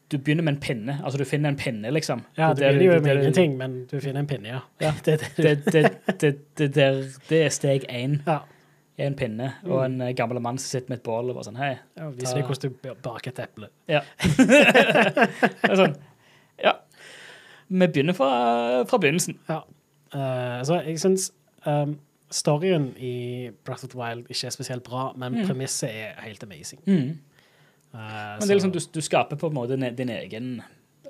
Speaker 2: Du begynner med en pinne. Altså, du finner en pinne, liksom.
Speaker 1: Ja,
Speaker 2: du
Speaker 1: det blir jo med ingenting, men du finner en pinne, ja.
Speaker 2: Ja.
Speaker 1: det, det,
Speaker 2: det, det, det, det, der, det er steg én.
Speaker 1: ja.
Speaker 2: En pinne og en eh, gammel mann som sitter med et bål og bare sånn Hei.
Speaker 1: ja Vis meg hvordan du baker et eple.
Speaker 2: Ja. sånn Ja. Vi begynner fra, fra begynnelsen.
Speaker 1: Ja. Uh, så jeg syns um, storyen i Breath of the Wild ikke er spesielt bra, men
Speaker 2: Mm.
Speaker 1: premisset er helt amazing.
Speaker 2: Mm.
Speaker 1: Uh,
Speaker 2: Men det er liksom, du, du skaper på en måte din egen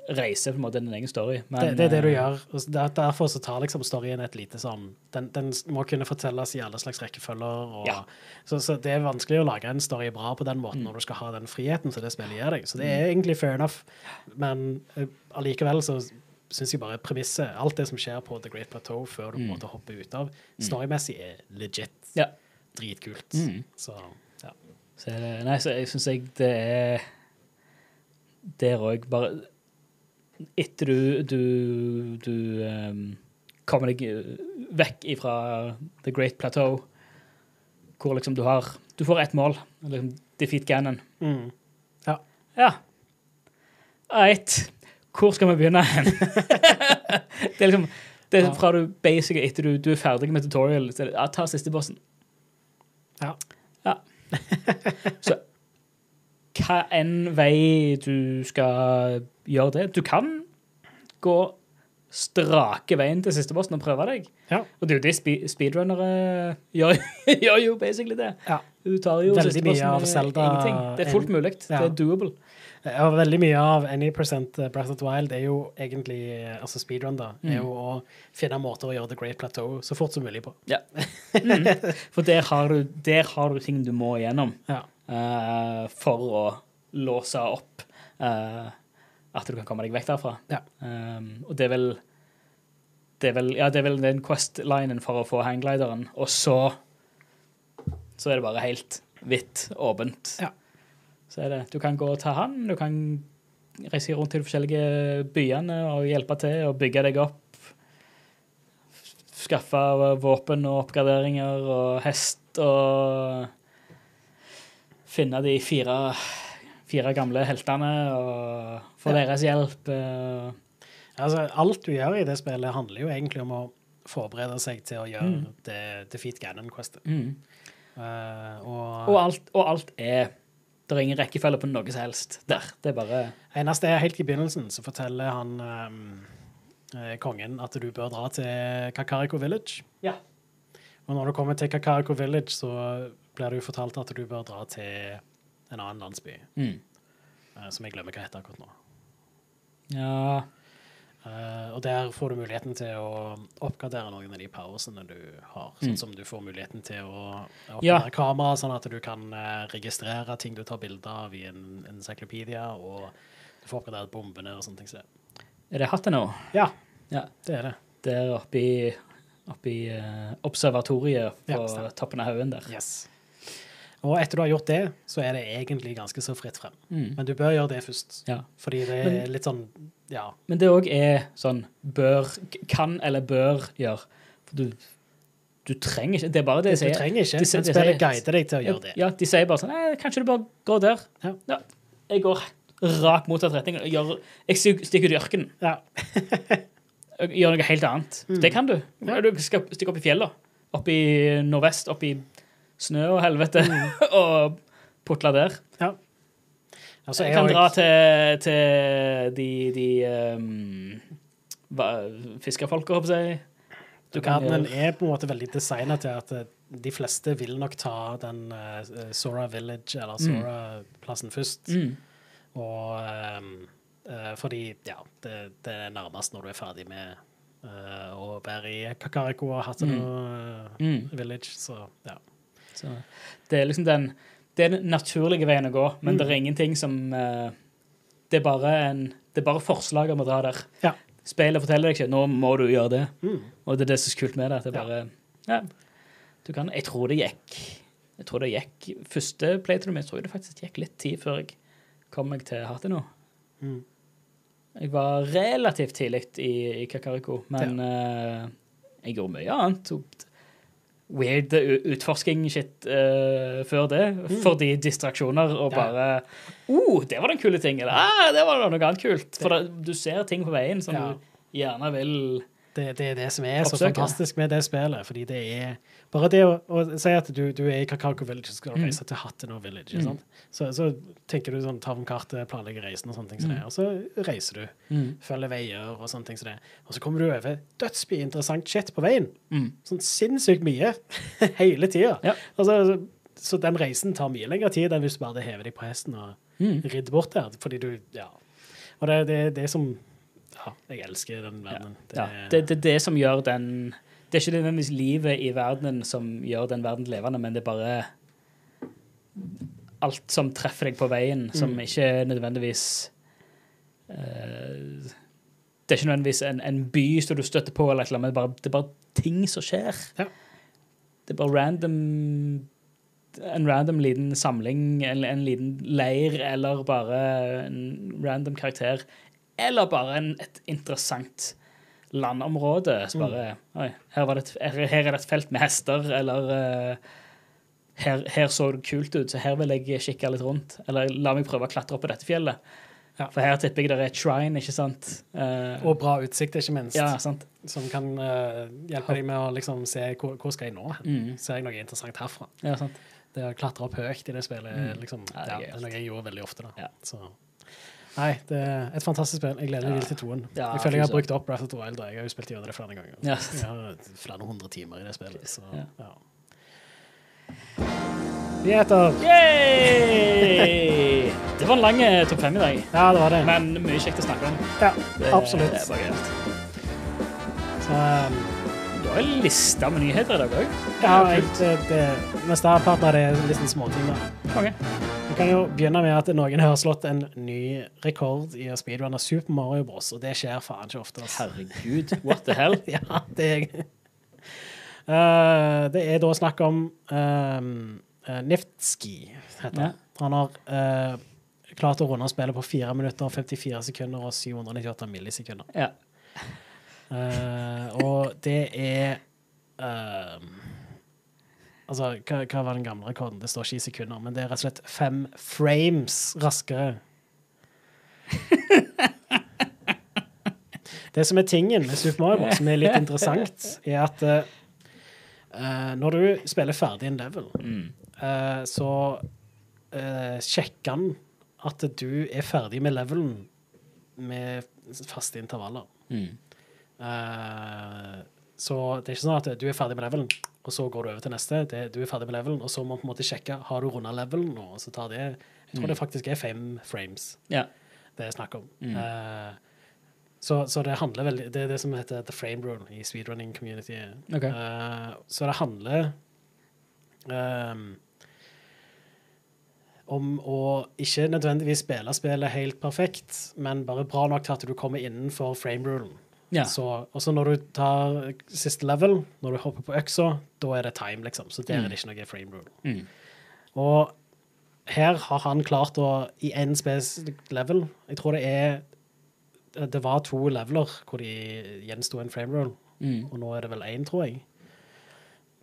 Speaker 2: reise, på en måte din egen story. Men,
Speaker 1: det, det er det du
Speaker 2: eh,
Speaker 1: gjør. og der- Derfor så tar liksom storyen et lite sånn Den, den må kunne fortelles i alle slags rekkefølger. Og,
Speaker 2: Ja.
Speaker 1: så, så det er vanskelig å lage en story bra på den måten
Speaker 2: Mm.
Speaker 1: når du skal ha den friheten som det spillet gir deg. Så det er egentlig fair enough, men eh, allikevel så syns jeg bare premisset, alt det som skjer på The Great Plateau før du
Speaker 2: Mm.
Speaker 1: måte hopper ut av, storymessig er legit.
Speaker 2: Ja.
Speaker 1: Dritkult.
Speaker 2: Mm.
Speaker 1: Så ja.
Speaker 2: Så det, nei, så jeg syns jeg det er Der òg, bare Etter du du, du um, kommer deg eh, vekk ifra The Great Plateau, hvor liksom du har Du får ett mål. Liksom, defeat Ganon.
Speaker 1: Mm.
Speaker 2: Ja. Eit. Hvor skal vi begynne hen? det er liksom det er fra du basic etter du, du er ferdig med tutorial, så er det, ja, ta siste bossen.
Speaker 1: Ja.
Speaker 2: Ja. så hva enn vei du skal gjøre det Du kan gå strake veien til siste bossen og prøve deg.
Speaker 1: Ja.
Speaker 2: Og det er jo det spe speedrunnere gjør, gjør jo basically det.
Speaker 1: Ja.
Speaker 2: Du tar jo
Speaker 1: Veldig
Speaker 2: siste bossen
Speaker 1: av
Speaker 2: med
Speaker 1: Zelda-
Speaker 2: ingenting. Det er fullt mulig.
Speaker 1: Ja.
Speaker 2: Det er doable.
Speaker 1: Ja, veldig mye av Any Percent Breath of the Wild er jo egentlig altså speedrun, da.
Speaker 2: Mm.
Speaker 1: Er jo å finne måter å gjøre The Great Plateau så fort som mulig på.
Speaker 2: Mm. For der har, du, der har du ting du må igjennom
Speaker 1: Ja.
Speaker 2: Eh, for å låse opp eh, at du kan komme deg vekk derfra.
Speaker 1: Ja.
Speaker 2: Um, og det er vel det er vel, ja, det er vel den quest-linen for å få hangglideren, og så så er det bare helt hvitt, åpent.
Speaker 1: Ja.
Speaker 2: Så er det, du kan gå og ta han, du kan reise rundt til de forskjellige byene og hjelpe til og bygge deg opp. Skaffe våpen og oppgraderinger og hest og finne de fire, fire gamle heltene og få
Speaker 1: Ja.
Speaker 2: deres hjelp. eh,
Speaker 1: Altså, alt du gjør i det spillet, handler jo egentlig om å forberede seg til å gjøre
Speaker 2: Mm.
Speaker 1: det Defeat Ganon-questet.
Speaker 2: mm.
Speaker 1: Uh, og,
Speaker 2: og, alt, og alt er Det er ingen rekkefølge på noe som helst der. Det er bare
Speaker 1: eneste er helt i begynnelsen, så forteller han eh, kongen at du bør dra til Kakariko Village.
Speaker 2: Ja.
Speaker 1: Og når du kommer til Kakariko Village, så blir du fortalt at du bør dra til en annen landsby,
Speaker 2: mm.
Speaker 1: eh, som jeg glemmer hva heter akkurat nå.
Speaker 2: Ja.
Speaker 1: uh, og der får du muligheten til å oppgradere noen av de powersene du har. Sånn
Speaker 2: Mm.
Speaker 1: som du får muligheten til å oppgradere
Speaker 2: Ja.
Speaker 1: kamera, sånn at du kan eh, registrere ting du tar bilder av i en encyclopedia, og du får oppgradert bombene og sånne ting. Så.
Speaker 2: Er det hatten nå?
Speaker 1: Ja,
Speaker 2: Ja.
Speaker 1: det er det.
Speaker 2: Der oppe i, oppe i eh, observatoriet på
Speaker 1: Ja,
Speaker 2: toppen av haugen der.
Speaker 1: Yes. Og etter du har gjort det, så er det egentlig ganske så fritt frem.
Speaker 2: Mm.
Speaker 1: Men du bør gjøre det først.
Speaker 2: Ja.
Speaker 1: Fordi det er
Speaker 2: Men-
Speaker 1: litt sånn Ja.
Speaker 2: Men det òg er sånn bør Kan eller bør gjøre. For du, du trenger ikke Det er bare det de sier.
Speaker 1: Du trenger ikke,
Speaker 2: de
Speaker 1: men spillet guider deg til å gjøre det.
Speaker 2: Ja, de sier bare sånn Nei, kanskje du bare går der.
Speaker 1: Ja.
Speaker 2: Jeg går rak motsatt retning. Jeg, gjør, jeg stikker ut i ørkenen.
Speaker 1: Ja.
Speaker 2: Gjør noe helt annet.
Speaker 1: Mm.
Speaker 2: Det kan du.
Speaker 1: Ja.
Speaker 2: Du skal stikke opp i fjellene. Opp i nordvest, opp i snø og helvete,
Speaker 1: Mm.
Speaker 2: og putle der.
Speaker 1: Altså,
Speaker 2: Jeg
Speaker 1: jeg
Speaker 2: kan dra til, til de, de um, fiskerfolka, håper jeg. Du gjøre
Speaker 1: er på en måte veldig designet til at eh, de fleste vil nok ta den uh, Sora Village, eller Sora-plassen først.
Speaker 2: mm.
Speaker 1: Og um, uh, fordi, ja, det, det er nærmest når du er ferdig med uh, å være i Kakariko og Hateno eh,
Speaker 2: Mm.
Speaker 1: Village, så ja.
Speaker 2: Så det er liksom den Det er den naturlige veien å gå, men
Speaker 1: Mm.
Speaker 2: det er ingenting som uh, Det er bare en Det er bare forslag om å dra der.
Speaker 1: Ja.
Speaker 2: Speilet forteller deg ikke 'nå må du gjøre det',
Speaker 1: Mm.
Speaker 2: og det er det som er så kult med det. at Det bare Ja. Du kan Jeg tror det gikk Jeg tror det gikk Første playthrough min tror jeg det faktisk gikk litt tid før jeg kom meg til Hatino.
Speaker 1: Mm.
Speaker 2: Jeg var relativt tidlig i, i Kakariko, men eh, jeg gjorde mye annet. Tok weird utforsking-shit uh, før det, fordi distraksjoner og
Speaker 1: Mm. Ja.
Speaker 2: bare oh, det var den kule ting, eller ah, det var noe annet kult. For det, du ser ting på veien som
Speaker 1: Ja.
Speaker 2: du gjerne vil
Speaker 1: Det, det er det som er så fantastisk med det spillet. Fordi det er Bare det å, å si at du, du er i Kakako Village, og skal
Speaker 2: Mm.
Speaker 1: reise til Hatteno Village.
Speaker 2: Mm.
Speaker 1: Så, så tenker du sånn, ta om kartet, planlegge reisen og sånne ting som
Speaker 2: Mm.
Speaker 1: det. Og så reiser du. Følger veier og sånne ting som det. Og så kommer du over dødsmye interessant shit på veien.
Speaker 2: Mm.
Speaker 1: Sånn sinnssykt mye. Hele tida.
Speaker 2: Ja.
Speaker 1: Altså, så den reisen tar mye lengre tid enn hvis du bare hever deg på hesten og
Speaker 2: Mm.
Speaker 1: ridder bort der. Fordi du Ja. Og det er det, det som Ja, jeg elsker den verdenen.
Speaker 2: Ja, det er det, det som gjør den Det er ikke nødvendigvis livet i verdenen som gjør den verden levende, men det er bare alt som treffer deg på veien, som
Speaker 1: Mm.
Speaker 2: ikke nødvendigvis uh, Det er ikke nødvendigvis en, en by som du støtter på, eller noe, men det er bare, det er bare ting som skjer.
Speaker 1: Ja.
Speaker 2: Det er bare random en random liten samling, en, en liten leir, eller bare en random karakter. Eller bare en, et interessant landområde. Så bare Oi, her, var det et, her, er det et felt med hester, eller uh, her, her så det kult ut, så her vil jeg kikke litt rundt. Eller la meg prøve å klatre opp på dette fjellet.
Speaker 1: Ja.
Speaker 2: For her tipper jeg det er et shrine, ikke sant? Uh,
Speaker 1: Og bra utsikt, ikke minst.
Speaker 2: ja, sant.
Speaker 1: Som kan uh, hjelpe deg med å liksom se hvor, hvor skal jeg nå.
Speaker 2: Mm.
Speaker 1: Ser jeg noe interessant herfra?
Speaker 2: Ja, sant.
Speaker 1: Det å klatre opp høyt i det spillet
Speaker 2: Mm.
Speaker 1: liksom,
Speaker 2: det
Speaker 1: det er noe jeg gjorde veldig ofte. da.
Speaker 2: Ja.
Speaker 1: Så. Nei, det er et fantastisk spill. Jeg gleder meg
Speaker 2: Ja.
Speaker 1: til toen.
Speaker 2: Ja,
Speaker 1: jeg føler jeg har brukt opp Breath of the Wild. og Jeg har jo spilt gjennom det flere ganger.
Speaker 2: Yes.
Speaker 1: Jeg har flere hundre timer i det spillet. Så,
Speaker 2: Ja.
Speaker 1: Nyheter!
Speaker 2: Yay! Det var en lang eh, topp fem i dag,
Speaker 1: Ja, det var det.
Speaker 2: men mye kjekt å snakke om.
Speaker 1: Ja,
Speaker 2: Det,
Speaker 1: absolutt.
Speaker 2: Det er bare greit.
Speaker 1: Så, um,
Speaker 2: Du har en liste med nyheter i dag òg.
Speaker 1: ja, jeg, det, det, meste av det er sånn småting.
Speaker 2: Okay.
Speaker 1: Kan jo begynne med at noen har slått en ny rekord i å speedrunne Super Mario Bros. Og det skjer faen ikke ofte. altså.
Speaker 2: Herregud, what the hell?
Speaker 1: ja, det er uh, Det er da snakk om um, uh, Niftski, heter han. Han har uh, klart å runde spillet på 4 minutter, 54 sekunder og 798 millisekunder.
Speaker 2: Ja.
Speaker 1: Eh, og det er ehm, Altså, hva, hva var den gamle rekorden? Det står ikke i sekunder, men det er rett og slett fem frames raskere. Det som er tingen med Super Mario Bros, som er litt interessant, er at eh, når du spiller ferdig en level, eh, så uh, sjekker han at du er ferdig med levelen med faste intervaller.
Speaker 2: Mm.
Speaker 1: Så det er ikke sånn at du er ferdig med levelen, og så går du over til neste. Det, du er ferdig med levelen, og så må man på en måte sjekke har du runda levelen nå. Og så tar det Jeg tror det faktisk er fem frames
Speaker 2: Ja.
Speaker 1: det er snakk om.
Speaker 2: Mm.
Speaker 1: Uh, så, så det handler veldig Det er det som heter the frame rule i speedrunning community.
Speaker 2: Okay.
Speaker 1: Uh, så det handler um, om å ikke nødvendigvis spille spillet helt perfekt, men bare bra nok til at du kommer innenfor frame-rulen.
Speaker 2: Ja.
Speaker 1: Så, og så når du tar siste level, når du hopper på øksa, da er det time, liksom. Så der er det ikke noe frame-rule.
Speaker 2: Mm.
Speaker 1: Og her har han klart å, i én spesifikk level Jeg tror det er Det var to leveler hvor de gjensto en frame rule,
Speaker 2: Mm.
Speaker 1: og nå er det vel én, tror jeg.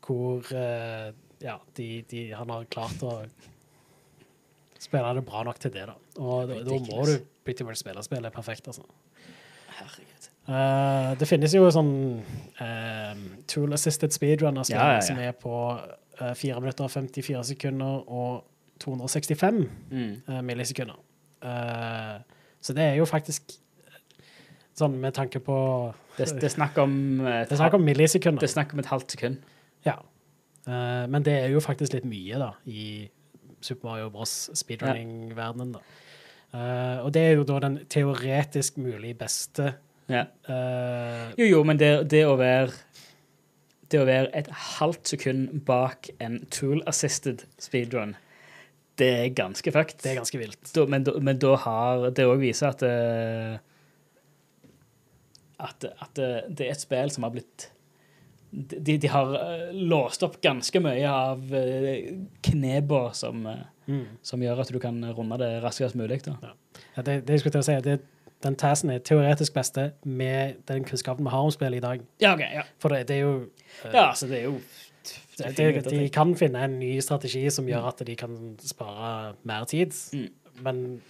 Speaker 1: Hvor eh, Ja, de, de, han har klart å spille det bra nok til det, da. Og da, da må du pretty much spille spillet perfekt, altså.
Speaker 2: Herregud.
Speaker 1: Eh, det finnes jo sånn uh, tool assisted speedrunner-spill
Speaker 2: Ja, ja, ja.
Speaker 1: som er på uh, 4 minutter og 54 sekunder og 265
Speaker 2: Mm.
Speaker 1: eh, millisekunder. Eh, så det er jo faktisk sånn med tanke på
Speaker 2: Det, det er snakk om et,
Speaker 1: Det er om millisekunder.
Speaker 2: det er snakk om et halvt sekund.
Speaker 1: Ja. Eh, men det er jo faktisk litt mye, da, i Super Mario Bros. speedrunning-verdenen, da. Eh, og det er jo da den teoretisk mulig beste
Speaker 2: Ja.
Speaker 1: Uh,
Speaker 2: Jo, jo, men det, det å være Det å være et halvt sekund bak en tool-assisted speedrun, det er ganske fucked.
Speaker 1: Det er ganske vilt.
Speaker 2: Da, men, da, men da har Det òg viser at eh, at, at det, det er et spill som har blitt De, de har eh, låst opp ganske mye av kneba som, eh,
Speaker 1: Mm.
Speaker 2: som gjør at du kan runde det raskest mulig. Da.
Speaker 1: Ja, det, det jeg skulle til å si, det, den tassen er teoretisk beste med den kunnskapen vi har om spillet i dag.
Speaker 2: Ja, ok, ja.
Speaker 1: For det, det er jo uh,
Speaker 2: ja, altså, det er jo
Speaker 1: det, det, De kan finne en ny strategi som gjør at de kan spare mer tid,
Speaker 2: Mm.
Speaker 1: men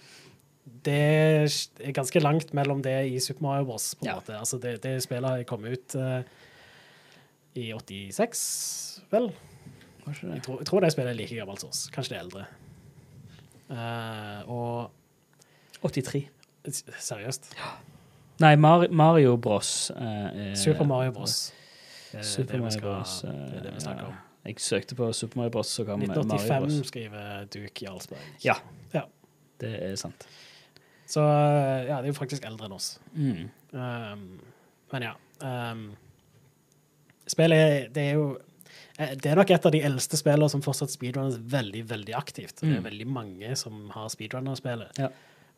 Speaker 1: det er ganske langt mellom det i Super Mario Bros. På en
Speaker 2: Ja.
Speaker 1: måte. Altså det, det spillet kommet ut uh, i 86, vel? Jeg tror, jeg tror det spillet er like gammelt som oss. Kanskje det er eldre. Uh, og
Speaker 2: 83.
Speaker 1: seriøst
Speaker 2: Nei, Mar Mario Bros. eh, er-
Speaker 1: Super Mario Bros. Det er
Speaker 2: Super Mario Bros. eh,
Speaker 1: Det er det vi snakker om.
Speaker 2: Jeg søkte på Super Mario Bros, så kom Mario
Speaker 1: 1985
Speaker 2: Bros.
Speaker 1: skriver Duke Jarlsberg.
Speaker 2: Ja.
Speaker 1: Ja.
Speaker 2: Det er sant.
Speaker 1: Så eh, ja, det er jo faktisk eldre enn oss.
Speaker 2: Mm.
Speaker 1: Um, men ja. Um, spillet er- det er jo eh, Det er nok et av de eldste spillene som fortsatt speedrunner veldig, veldig aktivt. Det er
Speaker 2: Mm.
Speaker 1: veldig mange som har speedrunner-spillet.
Speaker 2: Ja.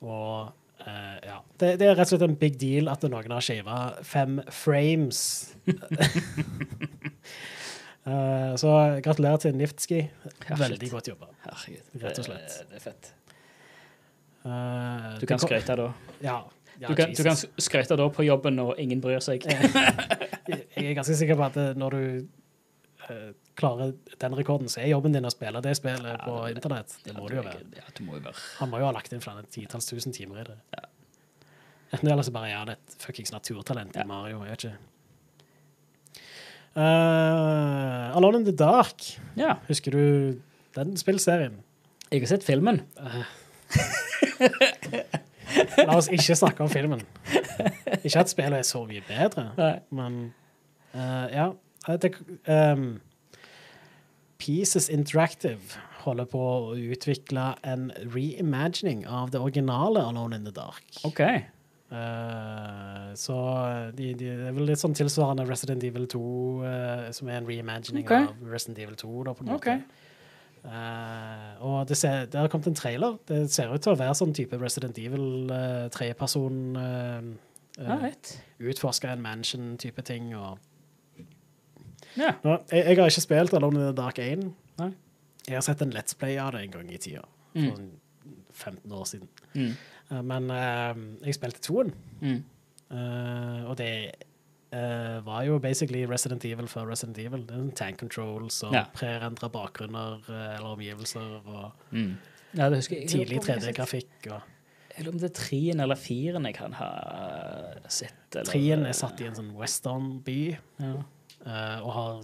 Speaker 1: Og eh, ja. Det, det er rett og slett en big deal at noen har shava fem frames. uh, så gratulerer til Niftski. Veldig godt jobba.
Speaker 2: Herregud.
Speaker 1: Rett og slett.
Speaker 2: Det, det er fett.
Speaker 1: Uh,
Speaker 2: Du kan skryte da.
Speaker 1: Ja. ja
Speaker 2: Du kan, du kan skryte da på jobben når ingen bryr seg.
Speaker 1: Jeg er ganske sikker på at når du eh, klarer den rekorden, så er jobben din å spille det spillet på
Speaker 2: det-
Speaker 1: internett. Det må det jo være.
Speaker 2: Ja, det må jo være
Speaker 1: Han må jo ha lagt inn flere titalls tusen timer i det. Enten eller så bare er han et fuckings naturtalent
Speaker 2: Ja.
Speaker 1: i Mario. Jeg vet ikke. Uh, Alone in the Dark.
Speaker 2: Ja.
Speaker 1: Husker du den spillserien?
Speaker 2: Jeg har sett filmen.
Speaker 1: La oss ikke snakke om filmen. Ikke at spillet er så mye bedre,
Speaker 2: Nei.
Speaker 1: men uh, ja. Det, ehm, Pieces Interactive holder på å utvikle en reimagining av det originale Alone in the Dark.
Speaker 2: Okay.
Speaker 1: Uh, så de, de, det er vel litt sånn tilsvarende Resident Evil 2, uh, som er en reimagining
Speaker 2: okay.
Speaker 1: av Resident Evil 2. Da, på en måte.
Speaker 2: Ok.
Speaker 1: Eh, og det, ser, det har kommet en trailer. Det ser ut til å være sånn type Resident Evil uh, tredjeperson uh. Utforske en mansion-type ting. Og
Speaker 2: Ja.
Speaker 1: Nå, jeg, jeg har ikke spilt Alone in the Dark 1.
Speaker 2: Nei.
Speaker 1: Jeg har sett en Let's Play av det en gang i tida.
Speaker 2: Mm.
Speaker 1: For sånn 15 år siden.
Speaker 2: Mm.
Speaker 1: Eh, men uh, jeg spilte toen,
Speaker 2: Mm.
Speaker 1: uh, og det uh, var jo basically Resident Evil før Resident Evil. Det er en tank controls og
Speaker 2: Ja.
Speaker 1: prerendra bakgrunner eller omgivelser og
Speaker 2: Ja, det jeg.
Speaker 1: tidlig
Speaker 2: Jeg lurer på om jeg-
Speaker 1: 3D-grafikk. og
Speaker 2: Jeg lurer på om det er trien eller firen jeg kan ha sett. Eller,
Speaker 1: Trien er satt i en sånn western-by
Speaker 2: Ja,
Speaker 1: eh, og har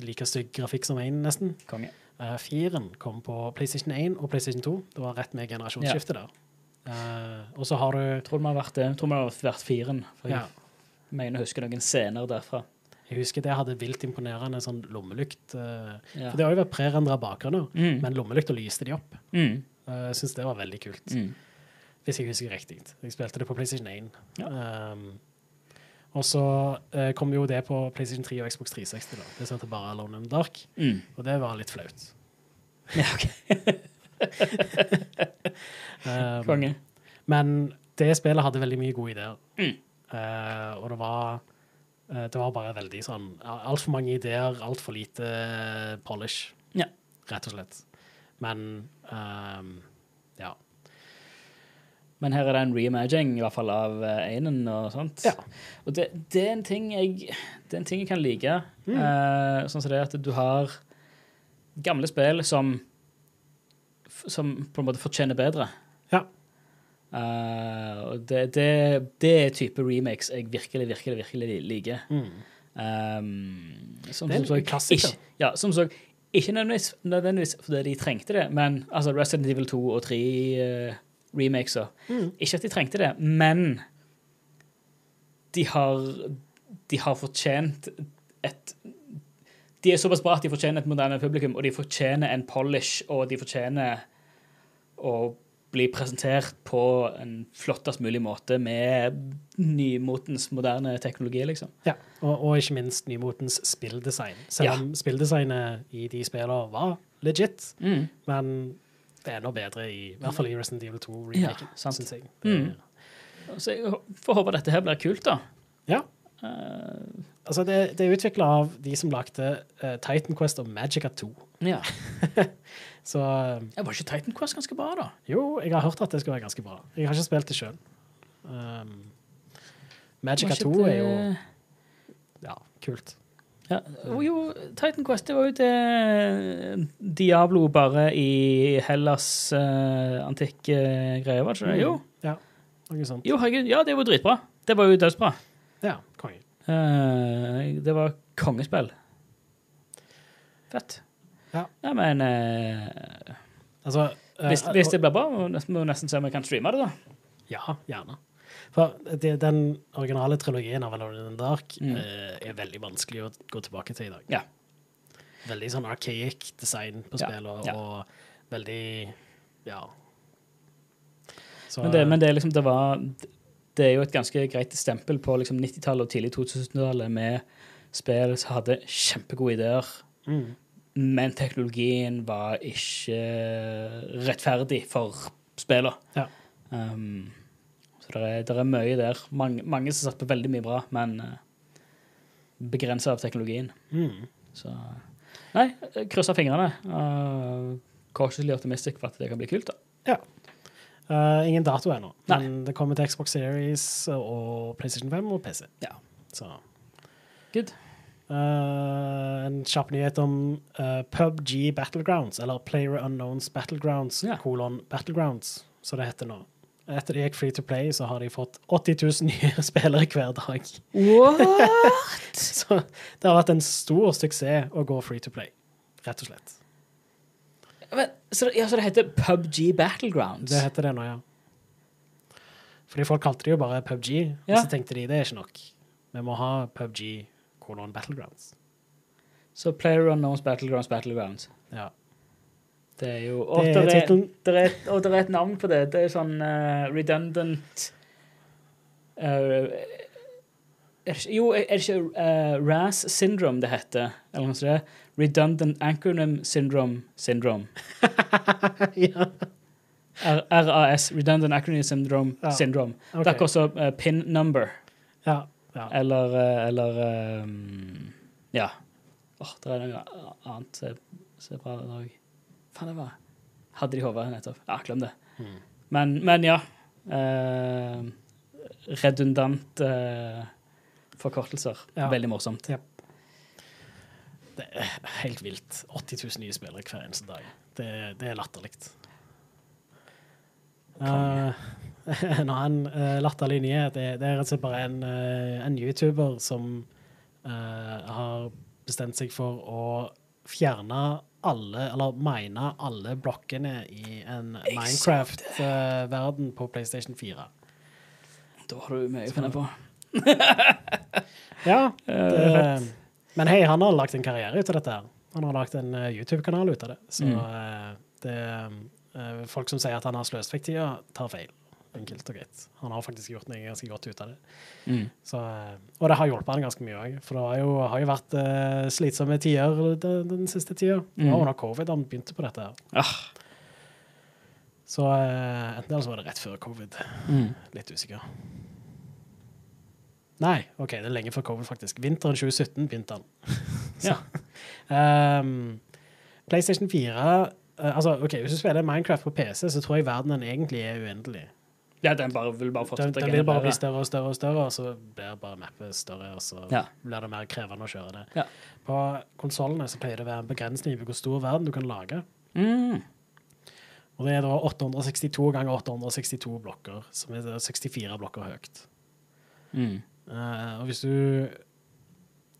Speaker 1: like stygg grafikk som én, nesten.
Speaker 2: konge.
Speaker 1: Uh, firen kom på PlayStation 1 og PlayStation 2. Det var rett med generasjonsskiftet der. Uh, og så har du
Speaker 2: tror det må ha vært det. Tror det har vært firen. For jeg mener å huske noen scener derfra.
Speaker 1: Jeg husker det hadde vilt imponerende sånn lommelykt. Uh,
Speaker 2: Ja.
Speaker 1: For det har jo vært prerendra bakgrunner,
Speaker 2: Mm.
Speaker 1: men lommelykta lyste de opp.
Speaker 2: Mm.
Speaker 1: uh, Jeg syns det var veldig kult,
Speaker 2: Mm.
Speaker 1: hvis jeg husker riktig. Jeg spilte det på PlayStation 1.
Speaker 2: Ja.
Speaker 1: Um, og så eh, kom jo det på PlayStation 3 og Xbox 360. da. Det som heter bare Alone in the Dark.
Speaker 2: Mm.
Speaker 1: Og det var litt flaut.
Speaker 2: Ja, ok.
Speaker 1: Um,
Speaker 2: Konge.
Speaker 1: Men det spillet hadde veldig mye gode ideer.
Speaker 2: Mm.
Speaker 1: Uh, og det var uh, Det var bare veldig sånn Altfor mange ideer, altfor lite eh, polish,
Speaker 2: Ja.
Speaker 1: rett og slett. Men um, ja.
Speaker 2: Men her er det en reimagining i hvert fall av uh, Einen og sånt.
Speaker 1: Ja.
Speaker 2: Og det, det, er en ting jeg, det er en ting jeg kan like.
Speaker 1: Mm.
Speaker 2: Eh, sånn som det at du har gamle spill som som på en måte fortjener bedre.
Speaker 1: Ja.
Speaker 2: Uh, og det, det, det er type remakes jeg virkelig, virkelig, virkelig liker.
Speaker 1: Mm.
Speaker 2: Um, som,
Speaker 1: Det er en
Speaker 2: som
Speaker 1: klassiker.
Speaker 2: Ikke, ja, som så, ikke nødvendigvis, nødvendigvis fordi de trengte det, men altså Resident Evil 2 og 3 uh, remakesa.
Speaker 1: Mm.
Speaker 2: Ikke at de trengte det, men de har, de har fortjent et De er såpass bra at de fortjener et moderne publikum, og de fortjener en polish, og de fortjener å bli presentert på en flottest mulig måte med nymotens moderne teknologi, liksom.
Speaker 1: Ja, og, og ikke minst nymotens spilldesign. Selv
Speaker 2: Ja.
Speaker 1: om spilldesignet i de spillene var legit,
Speaker 2: Mm.
Speaker 1: men enda bedre i, i hvert fall i Resident Evil 2-remaken,
Speaker 2: Ja,
Speaker 1: syns jeg.
Speaker 2: Mm. Så jeg får håpe dette her blir kult, da.
Speaker 1: Ja.
Speaker 2: Uh,
Speaker 1: Altså, det, det er utvikla av de som lagde uh, Titan Quest og Magica 2.
Speaker 2: ja.
Speaker 1: Så eh,
Speaker 2: Jeg var ikke Titan Quest ganske bra, da?
Speaker 1: jo, jeg har hørt at det skal være ganske bra. Jeg har ikke spilt det sjøl. Um, Magica 2
Speaker 2: det...
Speaker 1: er jo ja, kult.
Speaker 2: Ja. Jo, jo, Titan Quest det var jo det Diablo bare i Hellas uh, antikke greier, var det ikke det? Jo.
Speaker 1: Ja, noe sånt.
Speaker 2: jo, herregud. Ja, det var dritbra. Det var jo dødsbra.
Speaker 1: Ja, konge.
Speaker 2: Uh, det var kongespill. Fett.
Speaker 1: Ja.
Speaker 2: ja men uh,
Speaker 1: Altså eh,
Speaker 2: hvis, hvis det blir bra, må vi nesten se om vi kan streame det, da.
Speaker 1: Ja, gjerne. For det, den originale trilogien av Alone in the Dark
Speaker 2: Mm.
Speaker 1: uh, er veldig vanskelig å gå tilbake til i dag.
Speaker 2: Ja.
Speaker 1: Veldig sånn archaic design på spillet,
Speaker 2: ja.
Speaker 1: og veldig Ja. Så,
Speaker 2: Men det, men det liksom, det var Det er jo et ganske greit stempel på liksom 90-tallet og tidlig 2000-tallet med spill som hadde kjempegode ideer,
Speaker 1: mm,
Speaker 2: men teknologien var ikke rettferdig for spillene.
Speaker 1: Ja.
Speaker 2: Um, så det er, det er mye der. Mange, mange som satt på veldig mye bra, men uh, begrensa av teknologien.
Speaker 1: mm.
Speaker 2: Så Nei, kryssa fingrene. Uh, cautiously optimistic for at det kan bli kult, da.
Speaker 1: Ja. Uh, ingen dato ennå, men det kommer til Xbox Series og PlayStation 5 og PC.
Speaker 2: Ja.
Speaker 1: Så
Speaker 2: Good.
Speaker 1: Uh, en kjapp nyhet om uh, PubG Battlegrounds, eller Player Unknowns Battlegrounds,
Speaker 2: yeah.
Speaker 1: kolon Battlegrounds, som det heter nå. Etter det gikk free to play, så har de fått 80 000 nye spillere hver dag.
Speaker 2: What?!
Speaker 1: Så det har vært en stor suksess å gå free to play, rett og slett.
Speaker 2: Men, så, det, ja, så det heter PubG Battlegrounds?
Speaker 1: Det heter det nå, ja. Fordi folk kalte det jo bare PubG, og
Speaker 2: Ja.
Speaker 1: så tenkte de det er ikke nok. Vi må ha PubG kolon Battlegrounds.
Speaker 2: Så Player Unknowns Battlegrounds Battlegrounds.
Speaker 1: Ja.
Speaker 2: Det er jo Og
Speaker 1: Det
Speaker 2: det,
Speaker 1: er
Speaker 2: det er, et- og det er et navn på det. Det er sånn uh, redundant uh, er Jo, er det ikke uh, RAS syndrome det heter? Eller noe sånt? Redundant Acronym Syndrome Syndrome.
Speaker 1: ja.
Speaker 2: RAS, Redundant Acronym Syndrome
Speaker 1: Ja.
Speaker 2: Syndrome.
Speaker 1: Okay.
Speaker 2: Det er også pin number.
Speaker 1: Ja. ja.
Speaker 2: Eller, eller um, Ja. Åh, det er noe annet som er bra i dag. Faen, det var Hadde de i hodet nettopp. Ja, glem det.
Speaker 1: Mm.
Speaker 2: Men, men ja. eh, redundant eh, forkortelser.
Speaker 1: Ja.
Speaker 2: Veldig morsomt.
Speaker 1: Det er helt vilt. 80 000 nye spillere hver eneste dag. Det, det er latterlig. Uh, en annen uh, latterlig nyhet det, det er rett og slett bare en, uh, en YouTuber som eh, har bestemt seg for å fjerne alle, eller mine alle blokkene i en Minecraft-verden på PlayStation 4.
Speaker 2: Da har du mye å finne på.
Speaker 1: Ja, det, men hei, han har lagt en karriere ut av dette. her. Han har lagt en eh, YouTube-kanal ut av det. Så
Speaker 2: Mm.
Speaker 1: eh, det eh, Folk som sier at han har sløst vekk tida, tar feil. Enkelt og greit. Han har faktisk gjort noe ganske godt ut av det.
Speaker 2: Mm.
Speaker 1: Så, eh, og det har hjulpet han ganske mye òg. For det har jo, har jo vært uh, slitsomme tider den, den siste tida. Det var
Speaker 2: Mm.
Speaker 1: under covid han begynte på dette. her.
Speaker 2: Ah.
Speaker 1: Så uh, enten eller så var det rett før covid.
Speaker 2: Mm.
Speaker 1: Litt usikker. Nei, OK, det er lenge før covid, faktisk. Vinteren 2017 begynte han.
Speaker 2: Ja.
Speaker 1: Um, PlayStation 4 eh, altså, ok, Hvis du spiller Minecraft på PC, så tror jeg verdenen egentlig er uendelig.
Speaker 2: Ja, den bare, vil bare fortsette
Speaker 1: den
Speaker 2: den
Speaker 1: vil bare bli større og større, og større, og så blir bare mappet større, og så
Speaker 2: Ja.
Speaker 1: blir det mer krevende å kjøre det.
Speaker 2: Ja.
Speaker 1: På konsollene så pleier det å være en begrensning på hvor stor verden du kan lage.
Speaker 2: Mm.
Speaker 1: Og det er da 862 ganger 862 blokker, som er 64 blokker høyt.
Speaker 2: Mm.
Speaker 1: Uh, og hvis du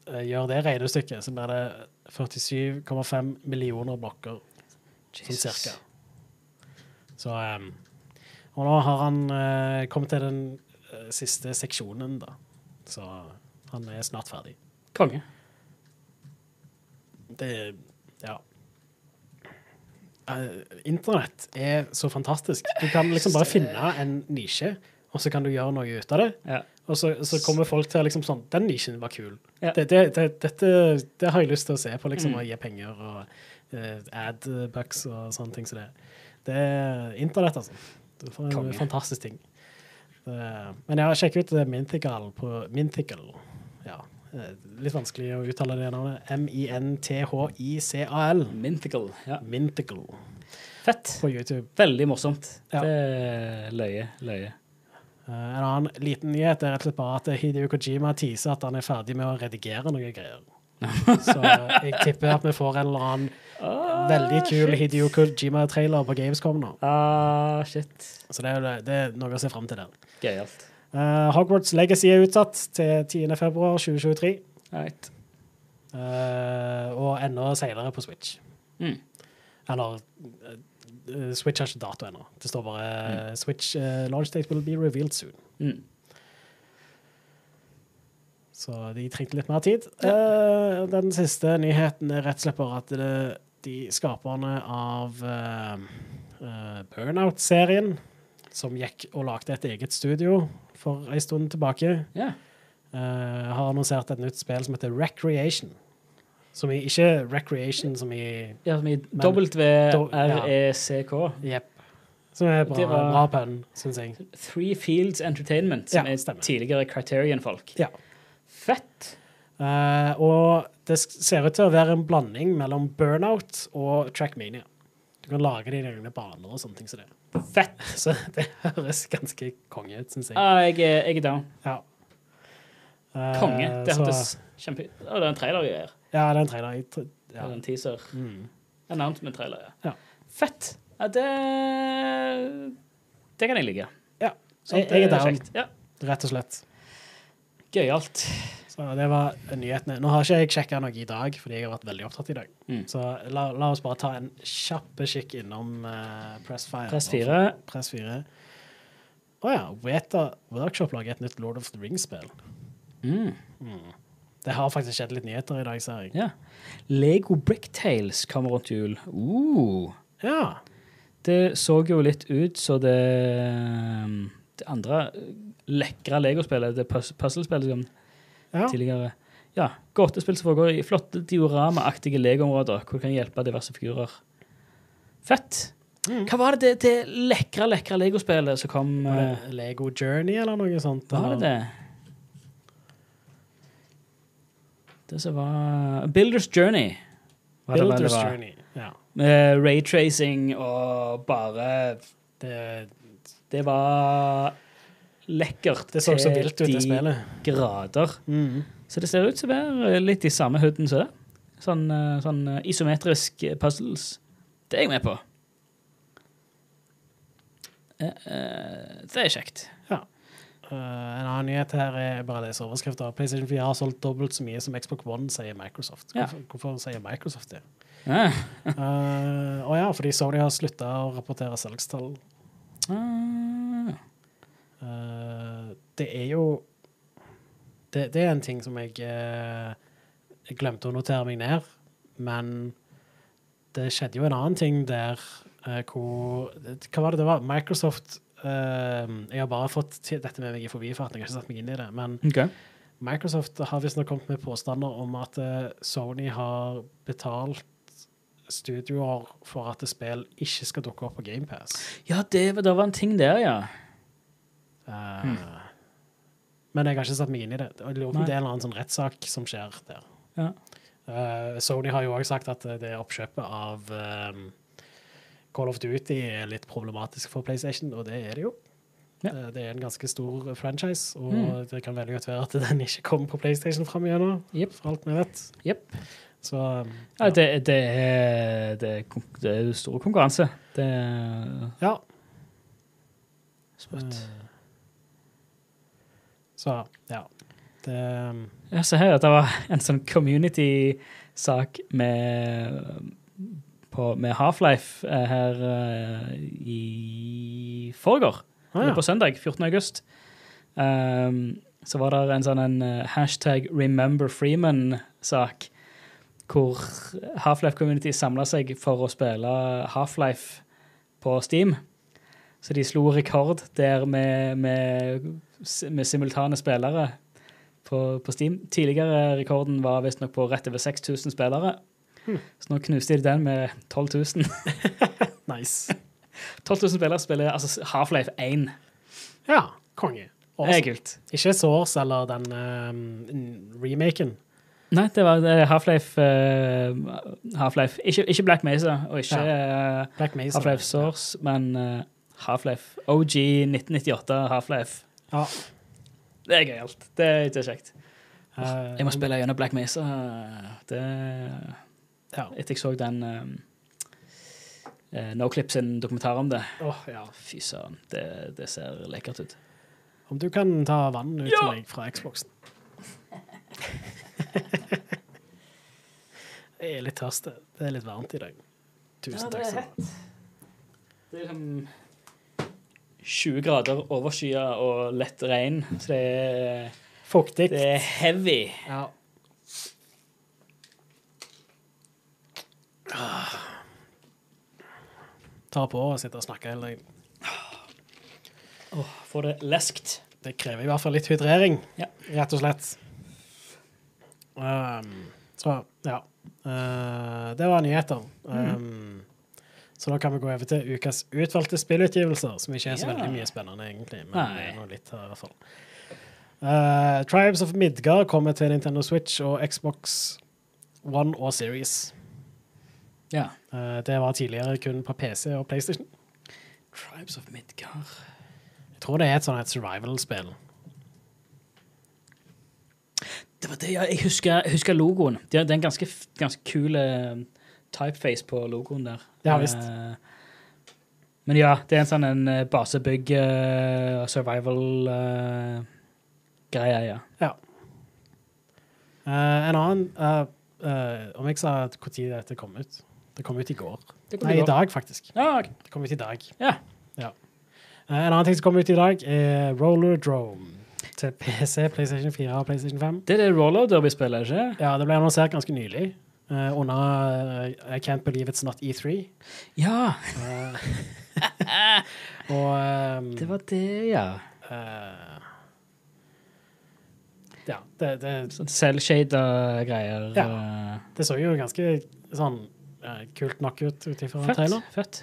Speaker 1: uh, gjør det regnestykket, så blir det 47,5 millioner blokker, sånn cirka. Så ehm, Og nå har han eh, kommet til den eh, siste seksjonen, da. Så han er snart ferdig.
Speaker 2: Konge.
Speaker 1: Det Ja. Eh, internett er så fantastisk. Du kan liksom bare finne en nisje, og så kan du gjøre noe ut av det.
Speaker 2: Ja.
Speaker 1: Og så, så kommer folk til liksom sånn Den nisjen var kul.
Speaker 2: Ja.
Speaker 1: Det, det, det, dette det har jeg lyst til å se på, liksom,
Speaker 2: Mm.
Speaker 1: og gi penger og uh, ad-bucks og sånne ting som det. Det er internett, altså. Er en
Speaker 2: Konge.
Speaker 1: fantastisk ting. Det, men har sjekket ut eh, Mynthical på Minthical. Ja. eh, Litt vanskelig å uttale det navnet. M-i-n-t-h-i-c-a-l.
Speaker 2: Minthical. Ja.
Speaker 1: Minthical.
Speaker 2: Fett.
Speaker 1: på YouTube.
Speaker 2: Veldig morsomt.
Speaker 1: Ja.
Speaker 2: Det løye. Løye.
Speaker 1: Eh, en annen liten nyhet er rett og slett bare at Hideo Kojima teaser at han er ferdig med å redigere noen greier. Så jeg tipper at vi får en eller annen veldig kul Hideo Kojima-trailer på Gamescom nå.
Speaker 2: Ah, shit.
Speaker 1: Så det er, det er noe å se fram til der.
Speaker 2: Gøyalt.
Speaker 1: Uh, Hogwarts Legacy er utsatt til 10. februar 2023.
Speaker 2: Right.
Speaker 1: Uh, og enda senere på Switch.
Speaker 2: Mm.
Speaker 1: Eller uh, Switch har ikke dato ennå. Det står bare mm. Switch launch date will be revealed soon.
Speaker 2: Mm.
Speaker 1: Så de trengte litt mer tid. Eh, den siste nyheten er rett og slett bare at det, de skaperne av eh, eh, Burnout-serien, som gikk og lagde et eget studio for en stund tilbake,
Speaker 2: Ja.
Speaker 1: har annonsert et nytt spill som heter Recreation. Som i, ikke Recreation som i
Speaker 2: Ja, som i WRECK.
Speaker 1: Jepp. Som er bra, bra pønn, syns jeg.
Speaker 2: Three Fields Entertainment, som
Speaker 1: Ja,
Speaker 2: er tidligere Criterion-folk.
Speaker 1: Ja.
Speaker 2: Fett.
Speaker 1: Uh, og det ser ut til å være en blanding mellom Burnout og Trackmania. Du kan lage dine egne baner og sånne ting som det.
Speaker 2: Fett.
Speaker 1: Så det høres ganske konge ut, syns jeg.
Speaker 2: Ah, jeg, jeg er down.
Speaker 1: Ja. Uh,
Speaker 2: Konge. Det
Speaker 1: så-
Speaker 2: hørtes kjempe... Å, det er en trailer-greier.
Speaker 1: Ja, det er en trailer. Jeg
Speaker 2: Ja. En teaser.
Speaker 1: Mm.
Speaker 2: Announcement-trailer, ja.
Speaker 1: Ja.
Speaker 2: Fett. Ja, det Det kan jeg ligge.
Speaker 1: ja.
Speaker 2: Sånt
Speaker 1: Jeg, jeg er down.
Speaker 2: Ja.
Speaker 1: rett og slett.
Speaker 2: Gøyalt.
Speaker 1: Så det var nyhetene. Nå har ikke jeg sjekka noe i dag, fordi jeg har vært veldig opptatt i dag.
Speaker 2: Mm.
Speaker 1: Så la, la oss bare ta en kjapp kikk innom uh, Pressfire.
Speaker 2: Press 4.
Speaker 1: Press 4. Å ja. Weta Workshop lager et nytt Lord of the Rings-spill.
Speaker 2: Mm.
Speaker 1: Det har faktisk skjedd litt nyheter i dag, ser jeg.
Speaker 2: Ja. Lego Bricktales kommer rundt jul. Uh.
Speaker 1: Ja.
Speaker 2: Det så jo litt ut så det um, Det andre lekre Lego-spillet, det pus- puzzle-spillet som
Speaker 1: ja.
Speaker 2: tidligere Ja, gåtespill som foregår i flotte dioramaaktige legoområder hvor du kan hjelpe diverse figurer. Fett!
Speaker 1: Mm.
Speaker 2: Hva var det det, det lekre, lekre Lego-spillet som kom uh,
Speaker 1: Lego Journey eller noe sånt?
Speaker 2: Var det det? Det som var Builders Journey. var det det
Speaker 1: Builders
Speaker 2: var.
Speaker 1: Journey. Ja.
Speaker 2: Med raytracing og bare
Speaker 1: Det,
Speaker 2: Det var lekkert
Speaker 1: Det så så vilt ut, det
Speaker 2: de
Speaker 1: spillet.
Speaker 2: grader.
Speaker 1: Mm.
Speaker 2: Så det ser ut som det er litt i samme hooden som det. Sånn, eh, sånn eh, isometrisk eh, puzzles. Det er jeg med på. Eh, eh, Det er kjekt.
Speaker 1: Uh, en annen nyhet her er bare det overskrifter. PlayStation 4 har solgt dobbelt så mye som Xbox One, sier Microsoft.
Speaker 2: Ja.
Speaker 1: Hvorfor, hvorfor sier Microsoft det?
Speaker 2: Ja.
Speaker 1: Uh, og ja, fordi Sony har slutta å rapportere salgstall.
Speaker 2: Ah.
Speaker 1: Uh, det er jo det, det er en ting som jeg, eh, jeg glemte å notere meg ned, men det skjedde jo en annen ting der uh, hvor Hva var det det var? Microsoft uh, Jeg har bare fått dette med meg i forbifarten, jeg har ikke satt meg inn i det. Men
Speaker 2: okay.
Speaker 1: Microsoft har visstnok kommet med påstander om at uh, Sony har betalt studioer for at spill ikke skal dukke opp på GamePass.
Speaker 2: Ja, det, det var en ting der, ja.
Speaker 1: Uh, Men jeg har ikke satt meg inn i det. Jeg lurer på om det er en eller annen sånn rettssak som skjer der.
Speaker 2: Ja.
Speaker 1: Uh, Sony har jo òg sagt at det oppkjøpet av um, Call of Duty er litt problematisk for PlayStation, og det er det jo.
Speaker 2: Ja.
Speaker 1: Uh, det er en ganske stor franchise, og
Speaker 2: Mm.
Speaker 1: det kan veldig godt være at den ikke kommer på PlayStation fram igjennom,
Speaker 2: Jep.
Speaker 1: for alt vi vet.
Speaker 2: Yep.
Speaker 1: Så um,
Speaker 2: Ja, det, det, er, det, er, det er stor konkurranse. Det er
Speaker 1: ja.
Speaker 2: sprøtt.
Speaker 1: Eh, Så ja. Det um,
Speaker 2: Jeg ser her at det var en sånn community-sak med, på- med Half-Life eh, her eh, i forgår.
Speaker 1: ah, ja.
Speaker 2: på søndag, 14. august. Um, så var det en sånn en, eh, hashtag Remember Freeman-sak, hvor Half-Life Community samla seg for å spille Half-Life på Steam. Så de slo rekord der med, med, med simultane spillere på, på Steam. Tidligere rekorden var visstnok på rett over 6000 spillere. Så nå knuste de den med 12 000.
Speaker 1: Nice.
Speaker 2: 12 000 spillere spiller altså Half-Life 1.
Speaker 1: Ja, konge. Awesome.
Speaker 2: er kult.
Speaker 1: Ikke Source eller den um, remaken.
Speaker 2: Nei, det var er Half-Life uh, Half-Life. Ikke, ikke Black Mesa og ikke ja.
Speaker 1: Black
Speaker 2: Half-Life Source, men uh, Half-Life OG 1998 Half-Life.
Speaker 1: Ja.
Speaker 2: Det er gøyalt. Det, er kjekt.
Speaker 1: Uh,
Speaker 2: Jeg må spille gjennom Black Mesa. Det,
Speaker 1: Ja.
Speaker 2: etter jeg så den um, Noclip sin dokumentar om det.
Speaker 1: Oh, ja.
Speaker 2: Fy søren, det, det ser lekkert ut.
Speaker 1: Om du kan ta vann ut
Speaker 2: Ja.
Speaker 1: til meg fra Xboxen. jeg er litt tørst. Det er litt varmt i dag. Tusen takk. Det du ha.
Speaker 2: Det er liksom 20 grader overskya og lett regn, så det er,
Speaker 1: Fuktig.
Speaker 2: det er heavy.
Speaker 1: Ja. Ta på og sitte og snakke hele dagen.
Speaker 2: Får det leskt.
Speaker 1: Det krever i hvert fall litt hydrering,
Speaker 2: Ja.
Speaker 1: rett og slett. Um, så, ja. Uh, det var nyheter. Um, Så da kan vi gå over til ukas utvalgte spillutgivelser, som ikke er så veldig mye spennende, egentlig. Men
Speaker 2: Nei.
Speaker 1: det er noe litt her, i hvert fall. Uh, Tribes of Midgard kommer til Nintendo Switch og Xbox One og Series.
Speaker 2: Ja.
Speaker 1: Uh, det var tidligere kun på PC og PlayStation.
Speaker 2: Tribes of Midgard.
Speaker 1: Jeg tror det er et sånt et survival-spill.
Speaker 2: Det var det, ja. Jeg husker, jeg husker logoen. Det er en ganske, ganske kul eh, typeface på logoen der.
Speaker 1: Ja, visst.
Speaker 2: Eh, men ja, det er en sånn en eh, basebygg uh, survival-greie, ja.
Speaker 1: Ja. Eh, en annen eh, eh, Om jeg sa når dette kom ut? Det kom ut i går. Nei,
Speaker 2: i går.
Speaker 1: dag, faktisk.
Speaker 2: Ja, okay.
Speaker 1: Det kom ut i dag.
Speaker 2: Ja.
Speaker 1: Eh, en annen ting som kom ut i dag, er Roller Drome. Til PC, PlayStation 4 og PlayStation 5.
Speaker 2: Det er det roller derby-spillet, ikke
Speaker 1: Ja, det ble annonsert ganske nylig. Eh, under uh, I Can't Believe It's Not E3.
Speaker 2: Ja,
Speaker 1: uh, og um,
Speaker 2: det var det, ja.
Speaker 1: Ja, det, det,
Speaker 2: Sånn Cell-shada greier.
Speaker 1: Ja. det så jo ganske sånn kult nok ut ut ifra traileren.
Speaker 2: fett.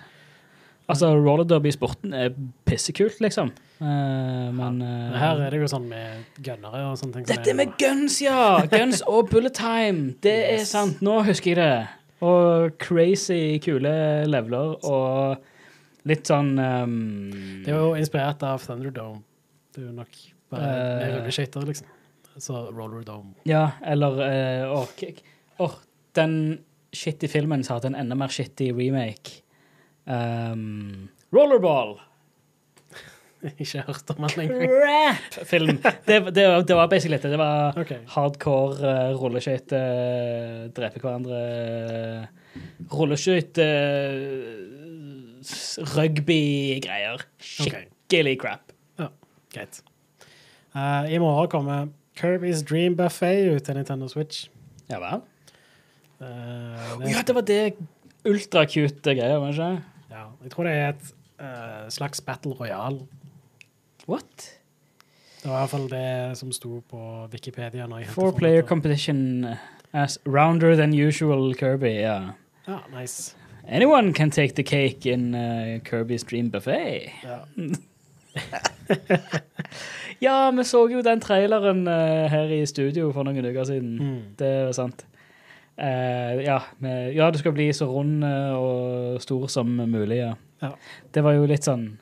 Speaker 2: Altså, roller derby-sporten er pissekult, liksom. Uh, men
Speaker 1: uh, Her er det jo sånn med gunnere og sånne ting.
Speaker 2: Dette med guns, ja! Guns og bullet time. Det er sant. Nå husker jeg det. Og crazy kule leveler og litt sånn um,
Speaker 1: Det er jo inspirert av Thunderdome. Det er jo nok bare
Speaker 2: uh,
Speaker 1: med rulleskøyter, liksom. Så Roller Dome.
Speaker 2: Ja, eller uh, åh, den shitty filmen som hadde en enda mer shitty remake. Um, Rollerball!
Speaker 1: Ikke hørt om den engang.
Speaker 2: Crap-film! Det, det, det var basically det. Det var
Speaker 1: okay.
Speaker 2: hardcore uh, rulleskøyte, uh, drepe hverandre uh, Rulleskøyte uh, Rugby-greier. Skikkelig crap.
Speaker 1: Greit. Uh, I morgen kommer Kirby's Dream Buffet ut til Nintendo Switch.
Speaker 2: Ja vel? Uh,
Speaker 1: det,
Speaker 2: Ja, det var det ultrakute greier, var det ikke?
Speaker 1: Ja, jeg tror det er et uh, slags battle royal.
Speaker 2: What?
Speaker 1: Det var i hvert fall det som sto på Wikipedia.
Speaker 2: Four player competition as rounder than usual Kirby, ja.
Speaker 1: Ja, nice.
Speaker 2: Anyone can take the cake in uh, Kirby's Dream Buffet.
Speaker 1: Ja.
Speaker 2: Ja, vi så jo den traileren uh, her i studio for noen uker siden.
Speaker 1: Mm.
Speaker 2: Det er sant. Eh, ja, med, ja, du skal bli så rund eh, og stor som mulig, ja.
Speaker 1: Ja.
Speaker 2: Det var jo litt sånn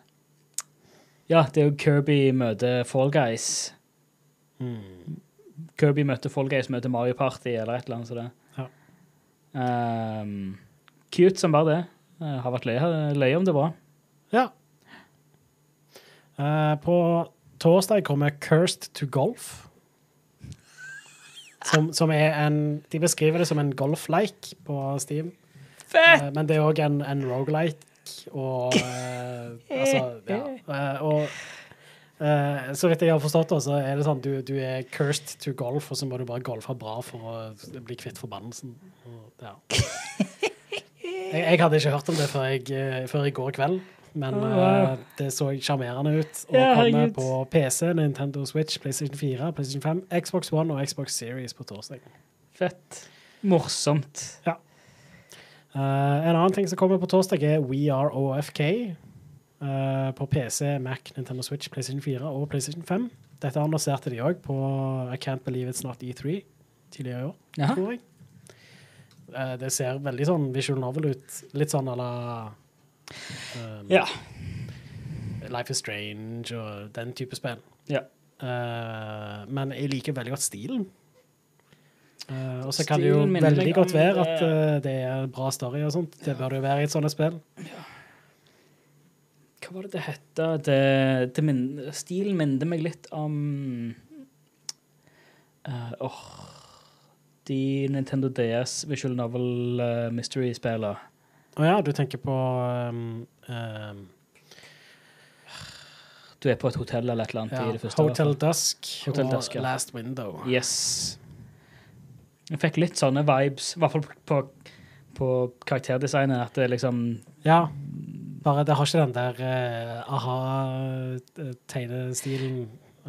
Speaker 2: Ja, det er jo Kirby møter Fall Guys.
Speaker 1: Mm.
Speaker 2: Kirby møter Fall Guys møter Mario Party eller et eller annet sånt.
Speaker 1: Ja.
Speaker 2: Um, cute som bare det. Jeg har vært løye, løye om det bra.
Speaker 1: Ja. Uh, på torsdag kommer Cursed to Golf. Som, som er en De beskriver det som en golf-like på Steam.
Speaker 2: Fett!
Speaker 1: Eh, men det er òg en, en rogelike og eh, Altså, ja. Eh, og Uh, så vidt jeg har forstått det, så er det sånn du, du er cursed to golf, og så må du bare golfe bra for å bli kvitt forbannelsen. Og, ja. jeg, jeg hadde ikke hørt om det før, jeg, før i går kveld, men
Speaker 2: Å,
Speaker 1: eh, det så sjarmerende ut. Og
Speaker 2: Ja,
Speaker 1: kommer på PC, Nintendo Switch, PlayStation 4, PlayStation 5, Xbox One og Xbox Series på torsdag.
Speaker 2: Fett. Morsomt.
Speaker 1: Eh, en annen ting som kommer på torsdag, er We Are OFK. Uh, på PC, Mac, Nintendo Switch, PlayStation 4 og PlayStation 5. Dette annonserte de òg på I Can't Believe It's Not E3 tidligere i år,
Speaker 2: Jaha.
Speaker 1: tror jeg. Uh, det ser veldig sånn visual novel ut. Litt sånn à la um,
Speaker 2: Ja.
Speaker 1: Life is Strange og den type spill.
Speaker 2: Ja.
Speaker 1: Uh, men jeg liker veldig godt stilen. Uh, og så kan det jo veldig godt være at uh, det er bra story og sånt. Det bør det jo være i et sånt spill.
Speaker 2: Hva var det det hette? Det, det min, stilen minner meg litt om uh, oh, De Nintendo DS Visual Novel uh, Mystery-spillene.
Speaker 1: Å ja, du tenker på um, um,
Speaker 2: Du er på et hotell eller et eller annet
Speaker 1: ja,
Speaker 2: i det første.
Speaker 1: Hotel. Dusk
Speaker 2: Hotel
Speaker 1: og
Speaker 2: Dusk, ja.
Speaker 1: Last Window.
Speaker 2: Yes. Jeg fikk litt sånne vibes, i hvert fall på, på karakterdesignet, at det liksom
Speaker 1: Ja, bare det har ikke den der uh, aha-tegnestilen.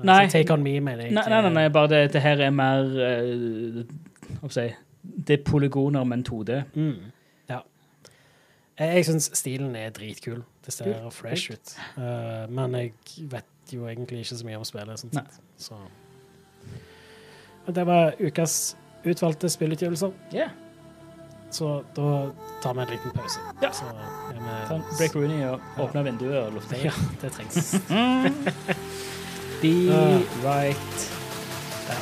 Speaker 2: Nei.
Speaker 1: take on me, mener jeg.
Speaker 2: Nei, nei, nei, nei bare det, det her er mer uh, Hva skal jeg si Det er polygoner, men 2D.
Speaker 1: Mm. Ja. Jeg, syns stilen er dritkul. Det ser
Speaker 2: Kult,
Speaker 1: fresh ut. Uh, men jeg vet jo egentlig ikke så mye om spillet. Sånn sett. Så. Men det var ukas utvalgte spillutgivelser.
Speaker 2: Yeah.
Speaker 1: Så da tar vi en liten pause.
Speaker 2: Ja.
Speaker 1: Så er vi
Speaker 2: Ta en break Rooney og åpne vinduet og lufte
Speaker 1: Ja, det trengs.
Speaker 2: Be
Speaker 1: Ah.
Speaker 2: right
Speaker 1: Ja,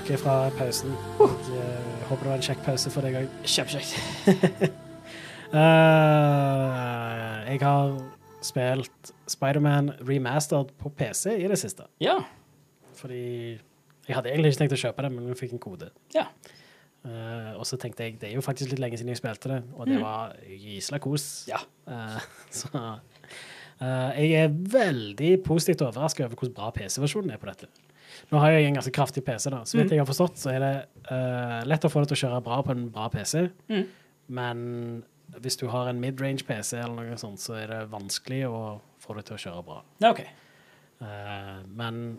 Speaker 1: tilbake fra pausen. Jeg uh, håper det var en kjekk pause for deg òg.
Speaker 2: Kjempekjekt.
Speaker 1: uh, jeg har spilt Spiderman remastered på PC i det siste.
Speaker 2: Ja.
Speaker 1: Fordi jeg hadde egentlig ikke tenkt å kjøpe det, men jeg fikk en kode.
Speaker 2: Ja.
Speaker 1: Uh, og så tenkte jeg, det er jo faktisk litt lenge siden jeg spilte det, og det
Speaker 2: Mm.
Speaker 1: var gysla kos.
Speaker 2: Ja.
Speaker 1: Uh, så uh, jeg er veldig positivt overrasket over hvor bra PC-versjonen er på dette. Nå har jeg en ganske kraftig PC, da. Så
Speaker 2: Mm.
Speaker 1: vidt jeg har forstått, så er det uh, lett å få det til å kjøre bra på en bra PC,
Speaker 2: Mm.
Speaker 1: men hvis du har en mid-range PC eller noe sånt, så er det vanskelig å få det til å kjøre bra.
Speaker 2: Ja, OK.
Speaker 1: Eh, men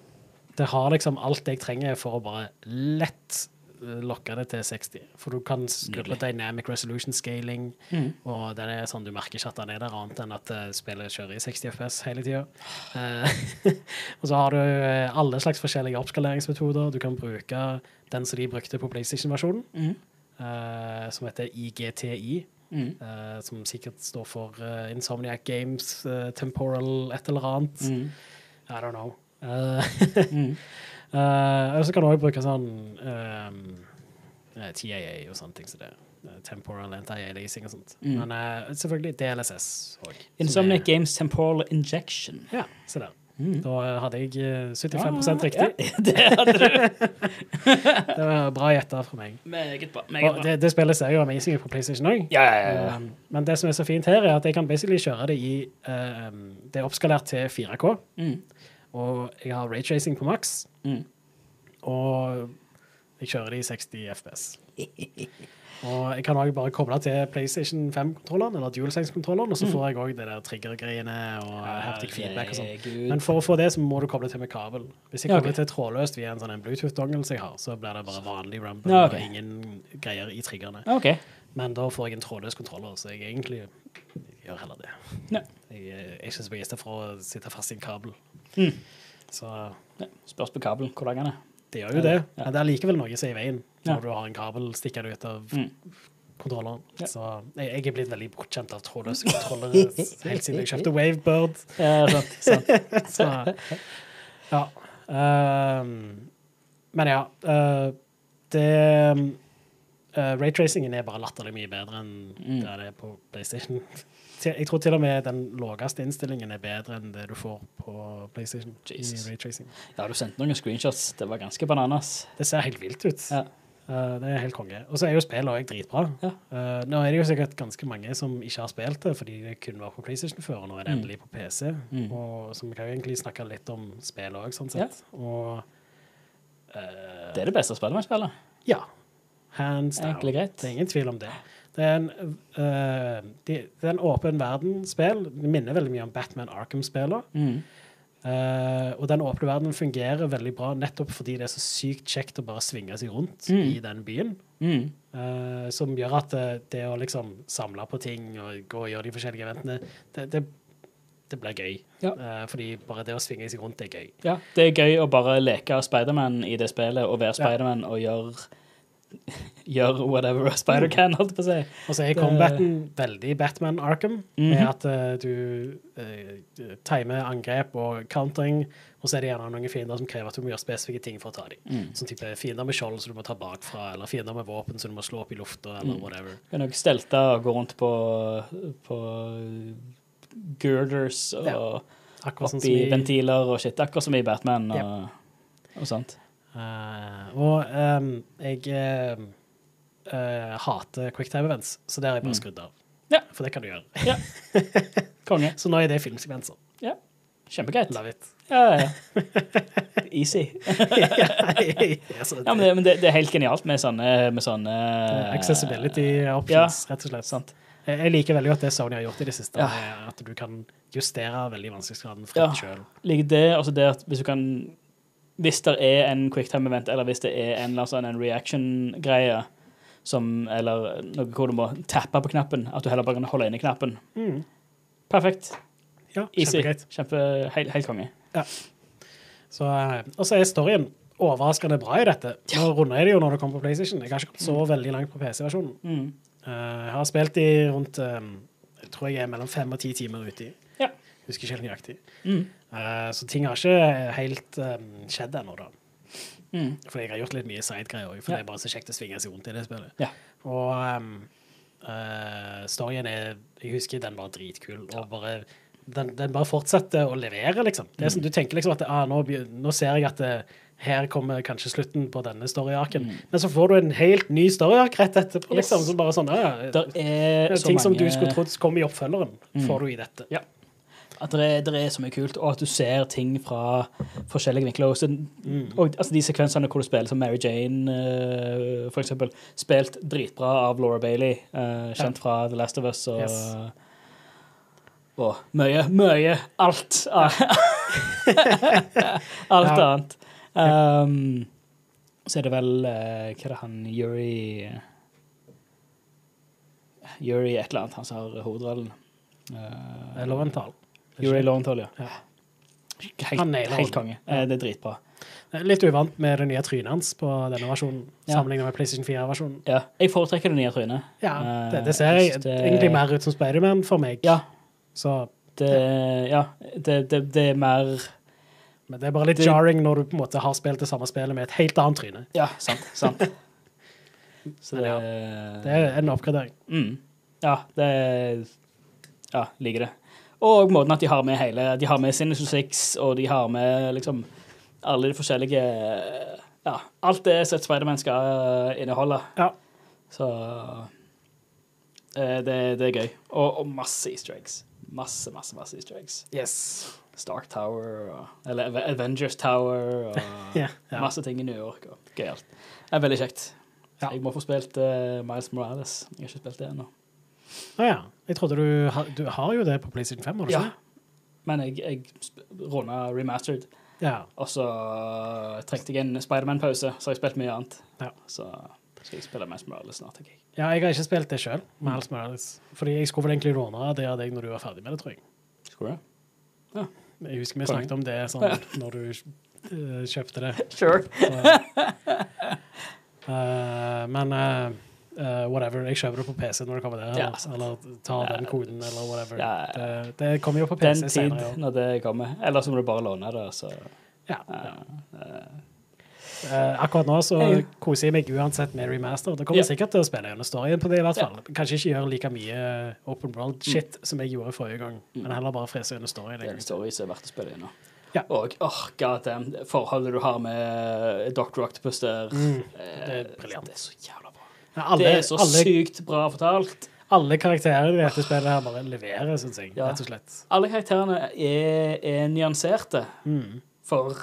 Speaker 1: det har liksom alt jeg trenger for å bare lett lokke det til 60. For du kan skru på dynamic resolution scaling,
Speaker 2: Mm.
Speaker 1: og det er sånn du merker ikke at den er der, annet enn at eh, spillet kjører i 60 FPS hele tida. og så har du eh, alle slags forskjellige oppskaleringsmetoder. Du kan bruke den som de brukte på PlayStation-versjonen,
Speaker 2: Mm.
Speaker 1: uh, som heter IGTI.
Speaker 2: Mm.
Speaker 1: Uh, som sikkert står for uh, Insomniac Games, eh, Temporal et eller annet.
Speaker 2: Mm.
Speaker 1: I don't know. Eh, Eh, og så kan du også bruke sånn um, eh, TAA og sånne ting som det. Eh, Temporal anti-aliasing og sånt.
Speaker 2: Mm.
Speaker 1: Men uh, selvfølgelig DLSS òg.
Speaker 2: Insomniac Games Temporal Injection.
Speaker 1: Ja, se der.
Speaker 2: Mm.
Speaker 1: Da hadde jeg eh, 75
Speaker 2: Ah,
Speaker 1: riktig.
Speaker 2: Ja, det hadde du.
Speaker 1: Det var bra gjetta fra meg.
Speaker 2: Meget bra. Meget bra.
Speaker 1: det, det spillet ser jo amazing på PlayStation òg.
Speaker 2: Ja, ja, ja, ja.
Speaker 1: men det som er så fint her, er at jeg kan basically kjøre det i um, Det er oppskalert til 4K,
Speaker 2: Mm.
Speaker 1: Og jeg har raytracing på maks.
Speaker 2: Mm.
Speaker 1: Og jeg kjører det i 60 FPS. Og jeg kan også bare koble til PlayStation 5-kontrolleren eller DualSense-kontrolleren, og så får jeg òg det der trigger-greiene og haptic feedback og sånn. Men for å få det, så må du koble til med kabel. Hvis jeg kobler
Speaker 2: okay.
Speaker 1: til trådløst via en sånn Bluetooth-dongel som jeg har, så blir det bare vanlig rumble
Speaker 2: Ja, okay.
Speaker 1: og ingen greier i triggerne.
Speaker 2: Okay.
Speaker 1: Men da får jeg en trådløs kontroller, så jeg egentlig gjør heller det.
Speaker 2: Ja.
Speaker 1: Jeg er ikke så begeistra for å sitte fast i en kabel.
Speaker 2: Mm.
Speaker 1: Så
Speaker 2: Ja, spørs på kabel hvor lang den er.
Speaker 1: det gjør jo det.
Speaker 2: Ja.
Speaker 1: Men det er likevel noe som er i veien
Speaker 2: Ja.
Speaker 1: når du har en kabel stikkende ut av
Speaker 2: Mm.
Speaker 1: kontrolleren.
Speaker 2: Ja.
Speaker 1: Så jeg, jeg er blitt veldig bortkjent av trådløse kontrollere helt siden jeg kjøpte Wavebird.
Speaker 2: Ja, sant, sant.
Speaker 1: Så ja. Um, men ja. Uh, det uh, Raytracingen er bare latterlig mye bedre enn
Speaker 2: Mm.
Speaker 1: det er på PlayStation. Jeg tror til og med den laveste innstillingen er bedre enn det du får på PlayStation.
Speaker 2: Jesus.
Speaker 1: i raytracing.
Speaker 2: Ja, du sendte noen screenshots. Det var ganske bananas.
Speaker 1: Det ser helt vilt ut.
Speaker 2: Ja.
Speaker 1: Uh, det er helt konge. Og så er jo spillet òg dritbra.
Speaker 2: Ja.
Speaker 1: Uh, nå er det jo sikkert ganske mange som ikke har spilt det, fordi det kun var på PlayStation før, og nå er det
Speaker 2: Mm.
Speaker 1: endelig på PC.
Speaker 2: Mm.
Speaker 1: Og så vi kan jo egentlig snakke litt om spillet òg, sånn
Speaker 2: Ja.
Speaker 1: sett. Og uh,
Speaker 2: Det er det beste spillet.
Speaker 1: Ja. Hands down. Det er ingen tvil om det. Det er en, uh, de, det er en åpen verden-spill. Det minner veldig mye om Batman Arkham-spiller.
Speaker 2: Mm.
Speaker 1: Uh, og den åpne verden fungerer veldig bra nettopp fordi det er så sykt kjekt å bare svinge seg rundt
Speaker 2: Mm.
Speaker 1: i den byen.
Speaker 2: Mm.
Speaker 1: Uh, som gjør at det, det å liksom samle på ting og gå og gjøre de forskjellige eventene, det, det, det blir gøy.
Speaker 2: Ja.
Speaker 1: Fordi bare det å svinge seg rundt er gøy.
Speaker 2: Ja, det er gøy å bare leke Spiderman i det spillet og være Spiderman og gjøre Gjør whatever a spider can, holdt på å si.
Speaker 1: Og så er combaten veldig Batman Arkham, med
Speaker 2: Mhm.
Speaker 1: at uh, du uh, timer angrep og countering, og så er det gjerne noen fiender som krever at du må gjøre spesifikke ting for å ta dem.
Speaker 2: Mm.
Speaker 1: Sånn type fiender med skjold som du må ta bakfra, eller fiender med våpen som du må slå opp i lufta, eller
Speaker 2: Mm.
Speaker 1: whatever.
Speaker 2: Kan nok stelte og gå rundt på, på girders og
Speaker 1: Ja, Akkurat sånn
Speaker 2: oppi
Speaker 1: i
Speaker 2: ventiler og shit, akkurat som i Batman og,
Speaker 1: Ja.
Speaker 2: og sånt.
Speaker 1: Uh, og um, jeg eh, eh, hater quicktime events, så det har jeg bare
Speaker 2: Mm.
Speaker 1: skrudd av.
Speaker 2: Ja.
Speaker 1: For det kan du gjøre.
Speaker 2: Konge.
Speaker 1: Så nå er det filmsekvenser.
Speaker 2: Kjempegreit.
Speaker 1: Love it.
Speaker 2: Ja, ja, ja. Easy.
Speaker 1: ja,
Speaker 2: men, det, men det, det er helt genialt med sånne, med sånne
Speaker 1: Accessibility options, rett og slett.
Speaker 2: Sant.
Speaker 1: Jeg liker veldig godt det Sony har gjort i det siste,
Speaker 2: Ja.
Speaker 1: at du kan justere veldig vanskelighetsgraden
Speaker 2: Ja.
Speaker 1: fritt sjøl.
Speaker 2: Ligger det, altså det at hvis du kan Hvis det er en quicktime-event, eller hvis det er en, altså en reaction-greie, som, eller noe hvor du må tappe på knappen, at du heller bare kan holde inne knappen.
Speaker 1: Mm.
Speaker 2: Perfekt.
Speaker 1: Ja,
Speaker 2: Easy. Kjempe, helt, helt konge.
Speaker 1: Så, eh, Og så er storyen overraskende bra i dette. Nå runder jeg det jo når det kommer på PlayStation. Jeg har ikke kommet så veldig langt på PC-versjonen.
Speaker 2: Mm.
Speaker 1: Eh, jeg har spilt i rundt eh, Jeg tror jeg er mellom fem og ti timer uti.
Speaker 2: Ja.
Speaker 1: Husker ikke helt nøyaktig.
Speaker 2: Mm.
Speaker 1: Så ting har ikke helt skjedd ennå, da.
Speaker 2: Mm.
Speaker 1: For jeg har gjort litt mye sidegreier òg, for
Speaker 2: Ja.
Speaker 1: det er bare så kjekt å svinge seg rundt i det spillet.
Speaker 2: Ja.
Speaker 1: Og um, uh, storyen er Jeg husker den var dritkul. Og bare den, den bare fortsetter å levere, liksom. Det er som, Du tenker liksom at ah, nå, nå ser jeg at det, her kommer kanskje slutten på denne storyarken. Mm. Men så får du en helt ny story-ark rett etterpå, liksom.
Speaker 2: Mm.
Speaker 1: Så bare sånn, ja,
Speaker 2: Der er så
Speaker 1: Ting som du skulle trodd kom i oppfølgeren, får du i dette.
Speaker 2: Ja. At det er, det er så mye kult, og at du ser ting fra forskjellige vinkler. Og, så, og altså, de sekvensene hvor du spiller som Mary Jane, uh, for eksempel, spilt dritbra av Laura Bailey, uh, kjent fra The Last of Us, og,
Speaker 1: Yes.
Speaker 2: og mye, mye Alt. alt
Speaker 1: Ja.
Speaker 2: annet. Um, så er det vel uh, Hva er det han Yuri Yuri et eller annet, han som har hovedrollen. Uh,
Speaker 1: Loventhal.
Speaker 2: Yuri Lowenthal, ja. Helt, helt konge. Eh, Det er dritbra.
Speaker 1: Litt uvant med det nye trynet hans på denne versjonen,
Speaker 2: Ja.
Speaker 1: sammenlignet med PlayStation 4-versjonen.
Speaker 2: Ja, jeg foretrekker det nye trynet.
Speaker 1: Ja,
Speaker 2: Eh,
Speaker 1: det, det ser
Speaker 2: jeg det-
Speaker 1: egentlig mer ut som Spiderman for meg.
Speaker 2: Ja,
Speaker 1: Så,
Speaker 2: det, ja, det, det, det er mer
Speaker 1: men det er bare litt
Speaker 2: Det-
Speaker 1: jarring når du på en måte har spilt det samme spillet med et helt annet tryne.
Speaker 2: Ja, sant. sant. Så det,
Speaker 1: ja, Det er en oppgradering.
Speaker 2: mm, Ja, det Ja, liker det. Og måten at de har med hele De har med Sinus Six, og de har med liksom alle de forskjellige Ja, alt det som et Spiderman skal inneholde.
Speaker 1: Ja.
Speaker 2: Så eh, det, det er gøy. Og, og masse easter eggs. Masse, masse, masse easter eggs.
Speaker 1: Yes.
Speaker 2: Stark Tower, og, eller Avengers Tower, og
Speaker 1: Ja, ja.
Speaker 2: masse ting i New York. og Gøyalt. Det er veldig kjekt.
Speaker 1: Ja.
Speaker 2: Jeg må få spilt uh, Miles Morales. Jeg har ikke spilt det ennå.
Speaker 1: Å ja. Jeg trodde du, du har jo det på PlayStation 5, har du
Speaker 2: Ja.
Speaker 1: ikke?
Speaker 2: Men jeg, jeg runda remastered,
Speaker 1: Ja.
Speaker 2: og så trengte jeg en Spiderman-pause, så har jeg spilt mye annet.
Speaker 1: Ja.
Speaker 2: Så skal jeg spille Miles Morales snart. jeg.
Speaker 1: ja, jeg har ikke spilt det sjøl, Miles Morales. Fordi jeg skulle vel egentlig låne det av deg når du var ferdig med det, tror jeg.
Speaker 2: Skulle du?
Speaker 1: Jeg husker vi snakket om det sånn når du uh, kjøpte det.
Speaker 2: Sure.
Speaker 1: Så, uh, men eh, eh, whatever. Jeg kjøper det på PC når det kommer der.
Speaker 2: Ja,
Speaker 1: eller, tar
Speaker 2: Ja.
Speaker 1: den koden, eller whatever.
Speaker 2: Ja,
Speaker 1: Det, det kommer jo på
Speaker 2: Den
Speaker 1: PC
Speaker 2: tid
Speaker 1: senere.
Speaker 2: Når det kommer. Eller så må du bare låne det. Så,
Speaker 1: Ja,
Speaker 2: eh, eh,
Speaker 1: Eh, akkurat nå så koser jeg meg uansett med remaster. Det kommer sikkert til å spille gjennom storyen på det, i hvert fall. Kanskje ikke gjøre like mye open world-shit som jeg gjorde forrige gang,
Speaker 2: Mm.
Speaker 1: men heller bare frese gjennom storyen.
Speaker 2: det er en story som er verdt å spille gjennom.
Speaker 1: Ja.
Speaker 2: Og åh, god damn, forholdet du har med Dr. Octopus der
Speaker 1: Mm,
Speaker 2: eh,
Speaker 1: det er briljant.
Speaker 2: Det er så jævla.
Speaker 1: Ja, alle,
Speaker 2: det er så
Speaker 1: alle,
Speaker 2: sykt bra fortalt.
Speaker 1: alle karakterer i dette spillet her bare leverer, syns jeg,
Speaker 2: Ja.
Speaker 1: rett og slett.
Speaker 2: Alle karakterene er, er nyanserte.
Speaker 1: Mm.
Speaker 2: For,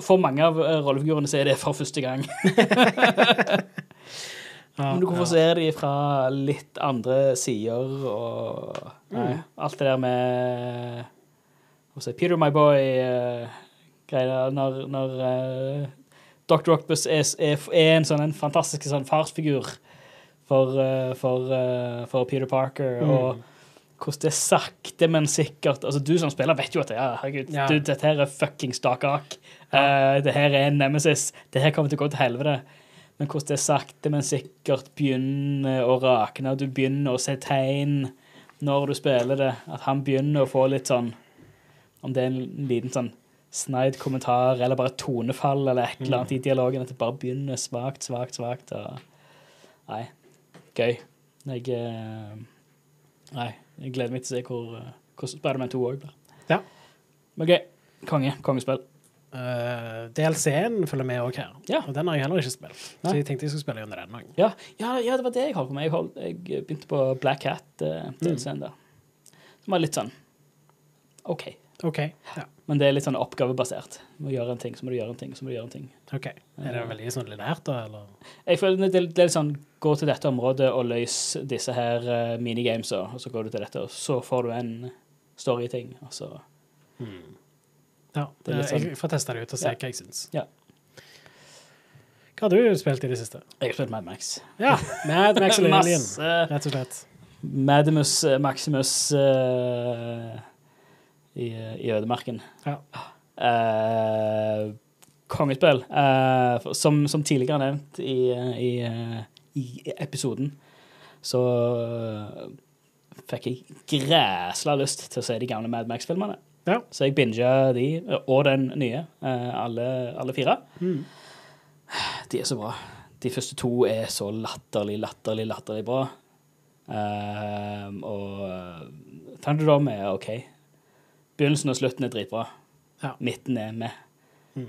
Speaker 2: for mange av eh, rollefigurene så er det for første gang.
Speaker 1: Ja,
Speaker 2: Men du kan få
Speaker 1: ja.
Speaker 2: se dem fra litt andre sider, og nei,
Speaker 1: Mm.
Speaker 2: alt det der med Peter My Boy-greier Når, når eh, Dr. Octopus er, er, er en sånn en fantastisk sånn farsfigur for, uh, for, uh, for Peter Parker,
Speaker 1: Mm.
Speaker 2: og hvordan det er sakte, men sikkert altså Du som spiller, vet jo at ja, herregud,
Speaker 1: Ja.
Speaker 2: du, dette her er fuckings Dark Ark. Uh, det her er en nemesis. Det her kommer til å gå til helvete. Men hvordan det er sakte, men sikkert begynner å rakne, og du begynner å se tegn når du spiller det, at han begynner å få litt sånn Om det er en liten sånn sneid kommentar eller bare tonefall eller et eller annet i dialogen, at det bare begynner svakt, svakt, svakt. Nei, gøy. Jeg eh, Nei, jeg gleder meg til å se hvor, eh, hvordan Spiderman 2 òg blir.
Speaker 1: Ja.
Speaker 2: Men gøy. Konge. Kongespill.
Speaker 1: Uh, DLC-en følger med òg her,
Speaker 2: Ja.
Speaker 1: og den har jeg heller ikke spilt.
Speaker 2: Nei.
Speaker 1: Så jeg tenkte jeg skulle spille gjennom den òg.
Speaker 2: Ja, ja, ja, det var det jeg holdt på med. Jeg, holdt, jeg begynte på Black Hat uh, DLC-en der. Som var litt sånn OK.
Speaker 1: OK. Ja.
Speaker 2: Men det er litt sånn oppgavebasert. Du må gjøre en ting, så må du gjøre en ting, så må du gjøre en ting.
Speaker 1: ok. Er det veldig sånn lineært, da, eller?
Speaker 2: Jeg føler det, det er litt sånn Gå til dette området og løs disse her uh, minigamesa, og så går du til dette, og så får du en story-ting, og så
Speaker 1: Ja,
Speaker 2: Det er
Speaker 1: jeg
Speaker 2: sånn-
Speaker 1: får teste det ut og se
Speaker 2: Ja.
Speaker 1: hva jeg syns.
Speaker 2: Ja.
Speaker 1: Hva har du spilt i det siste?
Speaker 2: Jeg har spilt Mad Max.
Speaker 1: Ja, Mad Max og Alien, rett og slett.
Speaker 2: Madimus eh, Maximus eh, i, i ødemarken.
Speaker 1: Ja.
Speaker 2: Eh, kongespill. Eh, som, som tidligere nevnt i, i, i episoden, så eh, fikk jeg græsla lyst til å se de gamle Mad Max-filmene.
Speaker 1: Ja.
Speaker 2: Så jeg binga de, og den nye, eh, alle, alle fire.
Speaker 1: Mm.
Speaker 2: De er så bra. De første to er så latterlig, latterlig, latterlig bra. Ehm, og Thunderdome er OK. Begynnelsen og slutten er dritbra.
Speaker 1: Ja.
Speaker 2: Midten er med.
Speaker 1: Mm.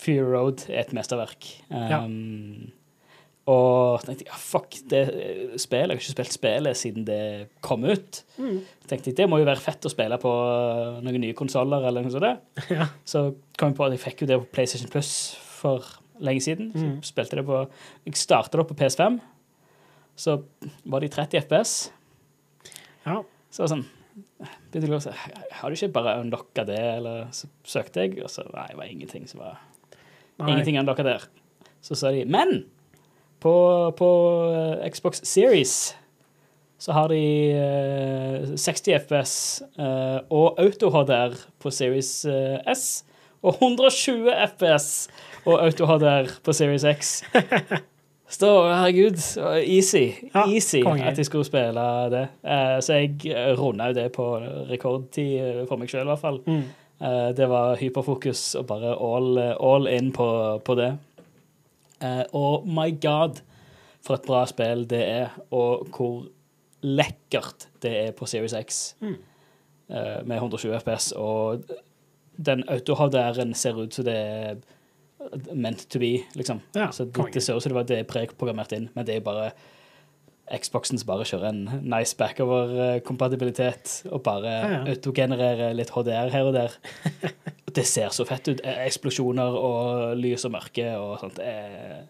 Speaker 2: Fear Road er et mesterverk. Um, Og tenkte jeg, ja, fuck, det spillet, jeg har ikke spilt spillet siden det kom ut.
Speaker 1: Mm.
Speaker 2: tenkte jeg, det må jo være fett å spille på noen nye konsoller eller noe sånt.
Speaker 1: Ja.
Speaker 2: Så kom jeg på at jeg fikk jo det på PlayStation Plus for lenge siden. Så
Speaker 1: Mm.
Speaker 2: spilte det på Jeg starta det på PS5, så var det i 30 FPS.
Speaker 1: ja.
Speaker 2: Så sånn begynte jeg å si, Har du ikke bare unlocka det, eller så søkte jeg, og så nei, det var ingenting som var
Speaker 1: Nei.
Speaker 2: Ingenting unlocka der. Så sa de Men på, på eh, Xbox Series så har de uh, 60 FPS uh, og auto-HDR på Series eh, S. Og 120 FPS og auto-HDR på Series X. Så herregud, easy.
Speaker 1: Ja,
Speaker 2: easy
Speaker 1: kongen.
Speaker 2: at jeg skulle spille det. Eh, så jeg eh, runda jo det på rekordtid eh, for meg sjøl, i hvert fall.
Speaker 1: Mm.
Speaker 2: Det var hyperfokus og bare all, all in på, på det. Og my god, for et bra spill det er, og hvor lekkert det er på Series X
Speaker 1: Mm.
Speaker 2: med 120 FPS. Og den auto-HDR-en ser ut som det er meant to be, liksom.
Speaker 1: Ja,
Speaker 2: så det, det ser ut som det var det er preprogrammert inn, men det er bare Xboxen som bare kjører en nice backover-kompatibilitet og bare
Speaker 1: Ja, ja.
Speaker 2: autogenererer litt HDR her og der. det ser så fett ut. Eh, Eksplosjoner og lys og mørke og sånt. Det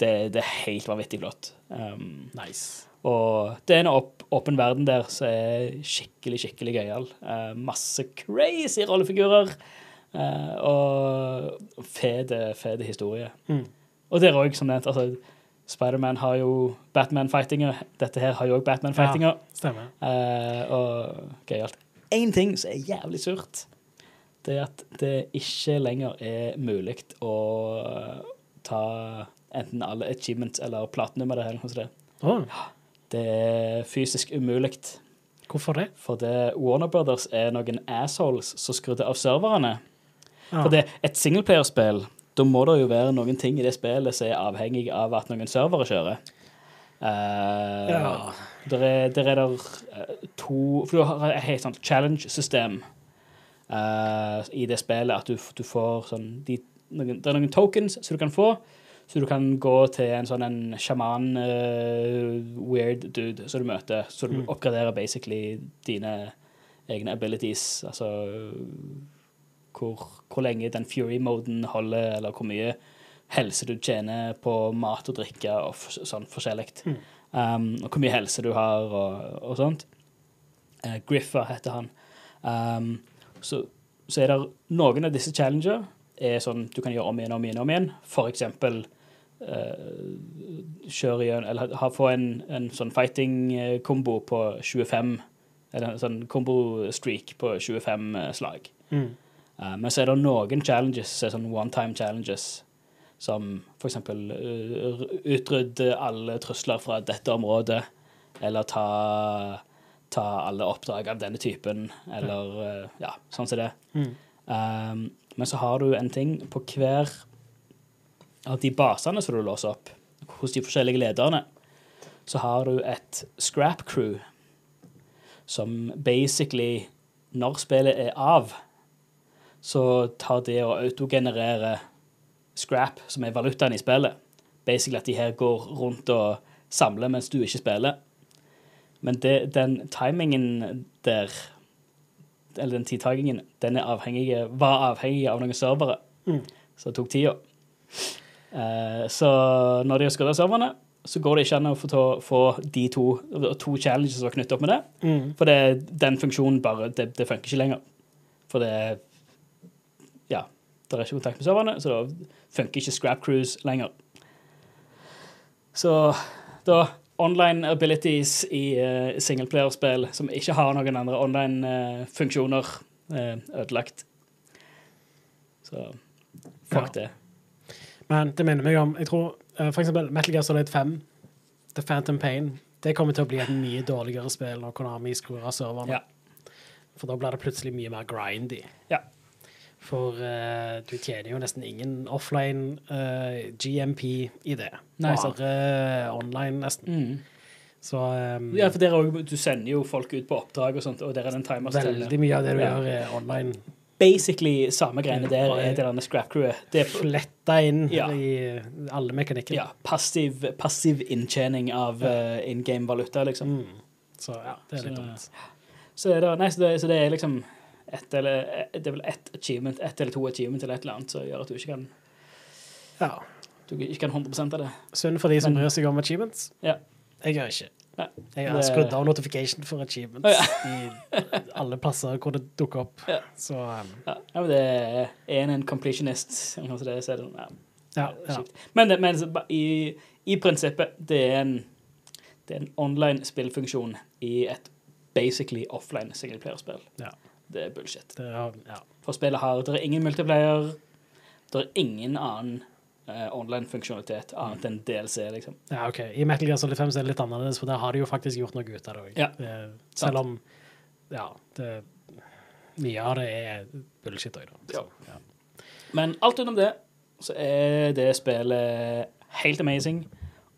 Speaker 2: det, det er helt vanvittig flott. Um,
Speaker 1: Nice.
Speaker 2: og det er en åpen verden der som er skikkelig, skikkelig gøyal. Uh, masse crazy rollefigurer. Eh, og fet historie.
Speaker 1: Mm.
Speaker 2: Og det er òg, som nevnt, altså, Spiderman har jo Batman-fightinger. Dette her har jo òg Batman-fightinger.
Speaker 1: Stemmer.
Speaker 2: Eh, og gøyalt. Én ting som er jævlig surt, det er at det ikke lenger er mulig å ta enten alle achievements eller platinum eller noe sånt. Det er fysisk umulig.
Speaker 1: hvorfor det?
Speaker 2: For det Warner Brothers er noen assholes som skrudde av serverne. For det et singleplayerspill, da må det jo være noen ting i det spillet som er avhengig av at noen servere kjører. Uh,
Speaker 1: Ja.
Speaker 2: Der er der, er der uh, to For du har et helt sånt challenge-system uh, i det spillet. At du, du får sånn de, noen, Det er noen tokens som du kan få. Så du kan gå til en sånn en sjaman weird dude som du møter. Så du
Speaker 1: Mm.
Speaker 2: oppgraderer basically dine egne abilities. Altså hvor, hvor lenge den fury-moden holder, eller hvor mye helse du tjener på mat og drikke og sånn forskjellig.
Speaker 1: Mm.
Speaker 2: Um, og hvor mye helse du har og, og sånt. Uh, Griffa heter han. Um, så, så er det noen av disse challenger er sånn du kan gjøre om igjen om igjen. om igjen. For eksempel uh, kjøre igjen, eller ha, få en, en sånn fighting-kombo på 25 Eller en sånn kombo-streak på 25 eh, slag.
Speaker 1: Mm.
Speaker 2: Eh, men så er det noen challenges sånn one time challenges. Som eksempel uh, utrydde alle trusler fra dette området. Eller ta, ta alle oppdrag av denne typen. Eller uh, ja, sånn som det.
Speaker 1: Mm.
Speaker 2: Um, men så har du en ting på hver av de basene som du låser opp, hos de forskjellige lederne, så har du et scrap crew som basically, når spillet er av, så tar det å autogenerere scrap, som er valutaen i spillet. Basically at de her går rundt og samler mens du ikke spiller. Men det, den timingen der eller den tidtakingen, den er avhengig, var avhengig av noen servere.
Speaker 1: Mm.
Speaker 2: Så det tok tida. Uh, så når de har skrudd av serverne, så går det ikke an å få, ta, få de to, to challenges som var knyttet opp med det.
Speaker 1: Mm.
Speaker 2: For det, den funksjonen bare, det, det funker ikke lenger. For det Ja, det er ikke kontakt med serverne, så da funker ikke Scrap Cruise lenger. Så da Online abilities i uh, singleplayerspill som ikke har noen andre online-funksjoner, ødelagt. Så fuck
Speaker 1: Ja.
Speaker 2: det.
Speaker 1: Men det minner meg om Jeg tror uh, eksempel Metal Gear Solid 5, The Phantom Pain, det kommer til å bli et mye dårligere spill når Konami skrur av serverne.
Speaker 2: Ja.
Speaker 1: For da blir det plutselig mye mer grindy.
Speaker 2: Ja.
Speaker 1: For uh, du tjener jo nesten ingen offline uh, GMP i det.
Speaker 2: Nei.
Speaker 1: Bare eh, online, nesten.
Speaker 2: Mm.
Speaker 1: Så um,
Speaker 2: Ja, for der er også, du sender jo folk ut på oppdrag og sånt, og der er den en timer som
Speaker 1: veldig mye av det du gjør er online.
Speaker 2: Basically samme greiene der er det denne scrap crewet. Det er
Speaker 1: Fletta inn
Speaker 2: Ja.
Speaker 1: i alle mekanikker.
Speaker 2: ja, passiv, passiv inntjening av uh, in game valuta, liksom.
Speaker 1: Mm. Så ja, det er litt dumt.
Speaker 2: Så, det, nei, så, det, så det er liksom ett eller Det er vel ett achievement, ett eller to achievement eller et eller annet som gjør at du ikke kan
Speaker 1: Ja.
Speaker 2: Du ikke kan 100 av det.
Speaker 1: Synd for de som bryr seg om achievements.
Speaker 2: Ja.
Speaker 1: Jeg gjør ikke.
Speaker 2: Nei.
Speaker 1: Jeg har
Speaker 2: Det-
Speaker 1: skrudd av notification for achievements i alle plasser hvor det dukker opp.
Speaker 2: Ja.
Speaker 1: Så um,
Speaker 2: Ja, ja, men det er en en completionist, eller det, så er det ja,
Speaker 1: ja. ja.
Speaker 2: Men, det- men i, i prinsippet, det er en det er en online spillfunksjon i et basically offline singleplayerspill.
Speaker 1: Ja.
Speaker 2: Det er bullshit.
Speaker 1: Det er, ja.
Speaker 2: For spillet har Det er ingen multiplayer, det er ingen annen uh, online-funksjonalitet annet enn DLC, liksom.
Speaker 1: ja, OK. I Metal Gear Solid 5 er det litt annerledes, for der har de jo faktisk gjort noe ut av det òg.
Speaker 2: Ja.
Speaker 1: Selv om Ja, det Mye av det er bullshit òg, da. Så, ja.
Speaker 2: Men alt utenom det, så er det spillet helt amazing,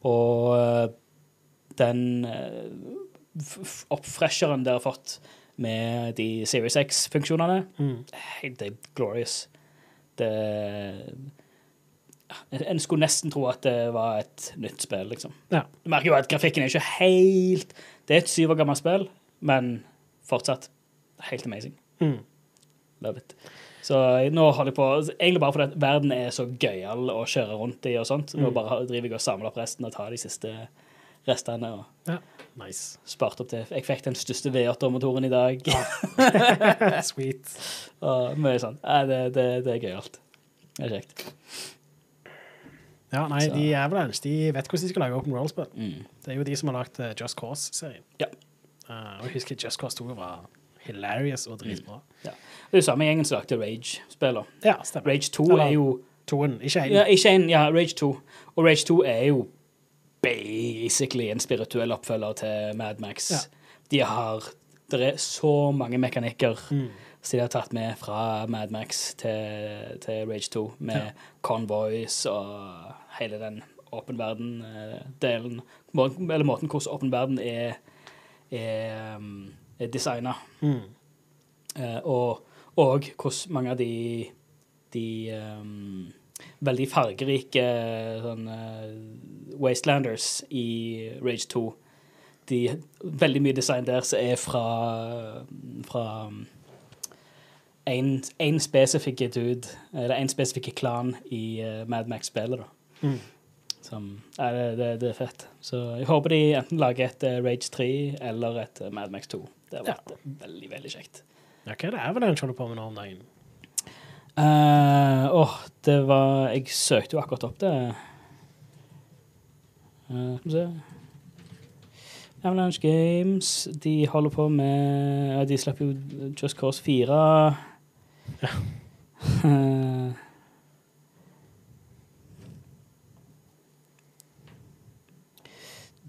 Speaker 2: og eh, den eh, oppfresheren dere har fått med de Series X-funksjonene,
Speaker 1: Mm.
Speaker 2: det er glorious. Det En skulle nesten tro at det var et nytt spill, liksom.
Speaker 1: Ja.
Speaker 2: Du merker jo at grafikken er ikke helt Det er et syv år gammelt spill, men fortsatt helt amazing.
Speaker 1: Mm.
Speaker 2: Love it. Så nå holder jeg på Egentlig bare fordi verden er så gøyal å kjøre rundt i og sånt. Nå
Speaker 1: Mm.
Speaker 2: bare driver jeg og samler opp resten og tar de siste restene og
Speaker 1: ja. Nice.
Speaker 2: spart opp til Jeg fikk den største V8-motoren i dag.
Speaker 1: Sweet.
Speaker 2: Og mye sånn. Nei, det, det, det er gøyalt. Det er kjekt.
Speaker 1: Ja, nei,
Speaker 2: Så-
Speaker 1: de Avalanche de vet hvordan de skal lage open roll-spill.
Speaker 2: Mm.
Speaker 1: Det er jo de som har lagd eh, Just Cause-serien.
Speaker 2: Ja.
Speaker 1: Uh, og jeg husker Just Cause 2 var hilarious og dritbra.
Speaker 2: Det er jo samme gjengen som lagde Rage-spiller.
Speaker 1: Ja, stemmer.
Speaker 2: Rage 2
Speaker 1: Eller-
Speaker 2: er jo
Speaker 1: Toen, ikke én.
Speaker 2: ja, Ikke én, ja, Rage 2. Og Rage 2 er jo basically en spirituell oppfølger til Mad Max.
Speaker 1: Ja.
Speaker 2: De har Det er så mange mekanikker
Speaker 1: Mm.
Speaker 2: som de har tatt med fra Mad Max til, til Rage 2, med
Speaker 1: Ja.
Speaker 2: convoys og hele den åpen verden-delen. Eller måten hvordan åpen verden er, er, um, er designa.
Speaker 1: Mm.
Speaker 2: Eh, og, og hvordan mange av de, de um, veldig fargerike sånn, eh, Wastelanders i Rage 2 de, Veldig mye design der som er fra, fra én spesifikk dude, eller én spesifikk klan i uh, Mad Max-spillet. da.
Speaker 1: Mm.
Speaker 2: Som, ja, det, det, det er fett. Så jeg håper de enten lager et uh, Rage 3 eller et uh, Mad Max 2. Det har vært veldig, veldig kjekt.
Speaker 1: Ja, hva er det Avalanche holder på med nå om dagen?
Speaker 2: Eh, Åh, det var Jeg søkte jo akkurat opp det. Eh, skal vi se Avalanche Games, de holder på med ja, De slapp jo Just Cause 4. Eh,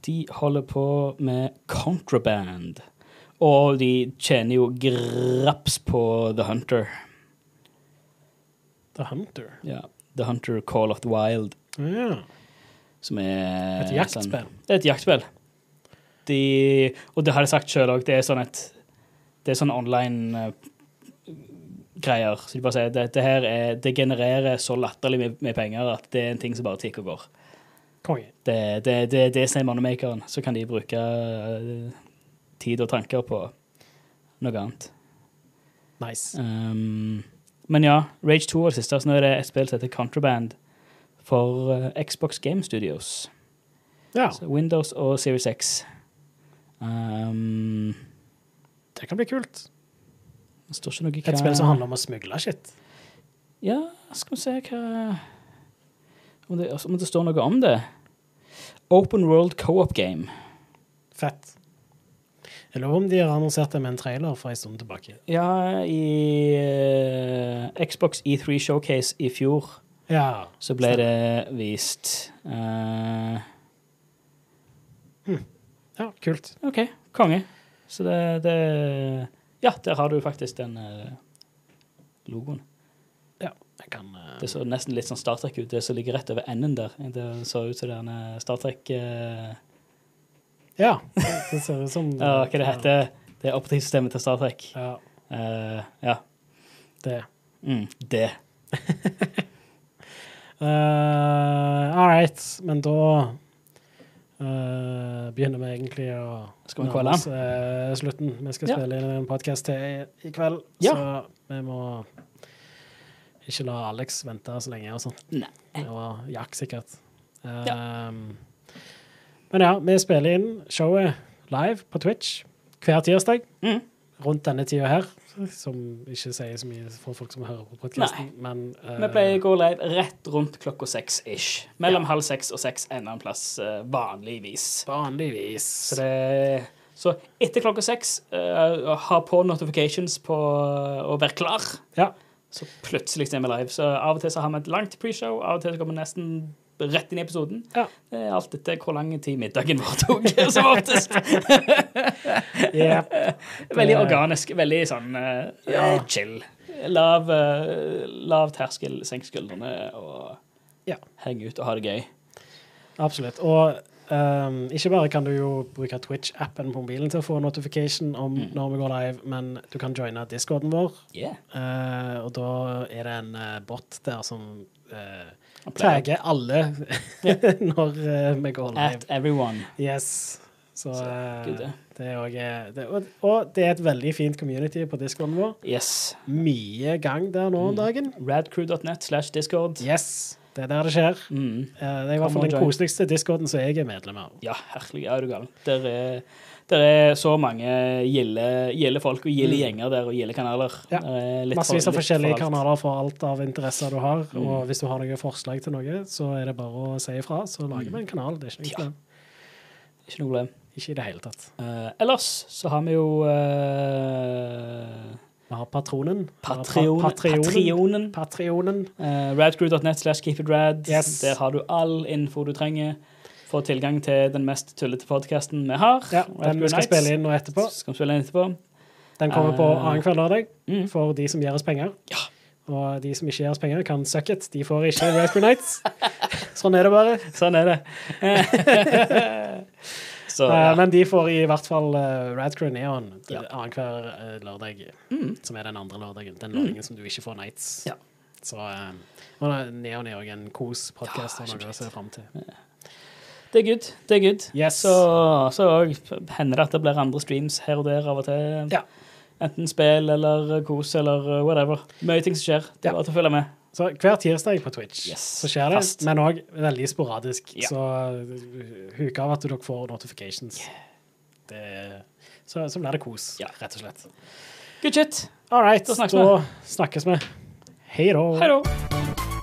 Speaker 2: de holder på med Contraband. Og de tjener jo graps på The Hunter.
Speaker 1: The Hunter.
Speaker 2: Ja, The Hunter Call of the Wild,
Speaker 1: Ja.
Speaker 2: som er
Speaker 1: Et jaktspill.
Speaker 2: Sånn, det er et jaktspill. De, og det har jeg sagt sjøl òg, det er sånn et Det er sånn online eh, greier. Så de bare sier det, det her er, det genererer så latterlig med, med penger at det er en ting som bare tikker og går.
Speaker 1: Konge.
Speaker 2: Det, det, det, det er moneymakeren. Så kan de bruke uh, tid og tanker på noe annet.
Speaker 1: Nice.
Speaker 2: Um, men ja, Rage 2 var det siste. Så nå er det et spill som heter Contraband for eh, Xbox Game Studios.
Speaker 1: Ja,
Speaker 2: Så Windows og Series X. Um,
Speaker 1: det kan bli kult.
Speaker 2: det står ikke noe hva...
Speaker 1: Et spill som handler om å smugle shit.
Speaker 2: Ja, skal vi se hva Om det, om det står noe om det. Open World Co-op Game.
Speaker 1: Fett. Jeg lover om de har annonsert det med en trailer for en stund tilbake.
Speaker 2: Ja, i uh, Xbox E3 Showcase i fjor
Speaker 1: Ja.
Speaker 2: så ble det vist. Eh,
Speaker 1: Ja, kult.
Speaker 2: OK, konge. Så det, det Ja, der har du faktisk den uh, logoen.
Speaker 1: Ja, jeg kan
Speaker 2: Det så nesten litt sånn Star Trek ut, det som ligger rett over enden der. Det så ut som den en Star Trek
Speaker 1: Ja. Det ser ut som
Speaker 2: Ja, hva det heter det? er operativsystemet til Star Trek.
Speaker 1: Ja,
Speaker 2: Uh, ja.
Speaker 1: det.
Speaker 2: Mm, det.
Speaker 1: Uh, All right, men da uh, begynner vi egentlig å
Speaker 2: Skal vi kvele?
Speaker 1: oss, eh, slutten. Vi skal
Speaker 2: Ja.
Speaker 1: spille inn en podkast til i, i kveld,
Speaker 2: Ja.
Speaker 1: så vi må ikke la Alex vente så lenge og sånn.
Speaker 2: Nei.
Speaker 1: Det var Jack, sikkert. Um, Men ja, vi spiller inn showet live på Twitch hver tirsdag
Speaker 2: Mm.
Speaker 1: rundt denne tida her, som ikke sier så mye for folk som hører på podkasten, men eh,
Speaker 2: Vi pleier å gå live rett rundt klokka seks ish. Mellom halv seks og seks en annen plass uh, vanligvis.
Speaker 1: vanligvis
Speaker 2: Så, det, så etter klokka seks, uh, ha på notifications på å være klar.
Speaker 1: Ja.
Speaker 2: Så plutselig er vi live. Så av og til så har vi et langt pre-show, av og til så kommer nesten rett inn i episoden.
Speaker 1: Ja.
Speaker 2: Det alt etter hvor lang tid middagen vår tok, som oftest.
Speaker 1: Yep.
Speaker 2: Veldig organisk, veldig sånn eh,
Speaker 1: Ja.
Speaker 2: chill. Lav, eh, lav terskel, senk skuldrene og
Speaker 1: Ja.
Speaker 2: henge ut og ha det gøy.
Speaker 1: Absolutt. Og Um, ikke bare kan du jo bruke Twitch-appen på mobilen til å få notification om
Speaker 2: Mm.
Speaker 1: når vi går live, men du kan joine discorden vår,
Speaker 2: Yeah.
Speaker 1: Uh, og da er det en uh, bot der som uh,
Speaker 2: Pleier-
Speaker 1: alle når uh, vi går live.
Speaker 2: At everyone.
Speaker 1: Yes. Så,
Speaker 2: gud, det.
Speaker 1: er også, eh, det, og, og det er et veldig fint community på discorden vår.
Speaker 2: Yes.
Speaker 1: Mye gang der nå om
Speaker 2: Mm.
Speaker 1: dagen.
Speaker 2: Radcrew.net slash discord.
Speaker 1: Yes, det er der det skjer.
Speaker 2: Mm.
Speaker 1: Uh, det er i hvert fall den koseligste discorden som jeg er medlem av.
Speaker 2: Ja, herlig, er du gal. Der er, der er så mange gilde, folk og gilde
Speaker 1: Mm.
Speaker 2: gjenger der, og gilde kanaler.
Speaker 1: Ja.
Speaker 2: Litt
Speaker 1: Massevis av forskjellige
Speaker 2: for
Speaker 1: kanaler for alt av interesser du har.
Speaker 2: Mm.
Speaker 1: Og hvis du har noen forslag til noe, så er det bare å si ifra, så lager vi en kanal. Det er ikke noe
Speaker 2: Ja.
Speaker 1: problem.
Speaker 2: Ikke noe problem.
Speaker 1: Ikke i det hele tatt.
Speaker 2: Uh, ellers så har vi jo uh,
Speaker 1: Vi har Patronen. Patrionen. Patrionen.
Speaker 2: Patreon,
Speaker 1: pa- Patreonen.
Speaker 2: Patreonen.
Speaker 1: Patreonen.
Speaker 2: Uh, radcrew.net slash keepitrad.
Speaker 1: Yes.
Speaker 2: Der har du all info du trenger. Få tilgang til den mest tullete podkasten vi har.
Speaker 1: Ja, den vi skal
Speaker 2: Nights.
Speaker 1: spille inn nå etterpå.
Speaker 2: Skal vi spille inn etterpå.
Speaker 1: Den kommer på
Speaker 2: Eh,
Speaker 1: annenhver lørdag
Speaker 2: Mm.
Speaker 1: for de som gir oss penger.
Speaker 2: Ja.
Speaker 1: Og de som ikke gir oss penger, kan suck it. De får ikke Raspberry Nights. Sånn er det bare.
Speaker 2: Sånn er det. så
Speaker 1: Eh,
Speaker 2: ja.
Speaker 1: Men de får i hvert fall uh, Radcrew Neon
Speaker 2: Ja.
Speaker 1: annenhver uh, lørdag,
Speaker 2: Mm.
Speaker 1: som er den andre lørdagen. Den
Speaker 2: Mm.
Speaker 1: lørdagen som du ikke får Nights.
Speaker 2: Ja.
Speaker 1: Så um, Neon er òg en kos-podkast
Speaker 2: Ja,
Speaker 1: og noe å se fram til.
Speaker 2: Det er good. Det er good.
Speaker 1: Yes.
Speaker 2: Så, så hender det at det blir andre streams her og der av og til.
Speaker 1: Ja.
Speaker 2: Enten spill eller kos eller whatever. Mye ting som skjer. Det er bare til å følge med.
Speaker 1: Så hver tirsdag på Twitch
Speaker 2: Yes,
Speaker 1: så skjer det,
Speaker 2: fast.
Speaker 1: men òg veldig sporadisk.
Speaker 2: Ja.
Speaker 1: Så uh, huk av at dere får notifications. Det, så, så blir det kos,
Speaker 2: Ja.
Speaker 1: rett og slett.
Speaker 2: Good shit.
Speaker 1: All right,
Speaker 2: Da snakkes
Speaker 1: vi.
Speaker 2: Hei da.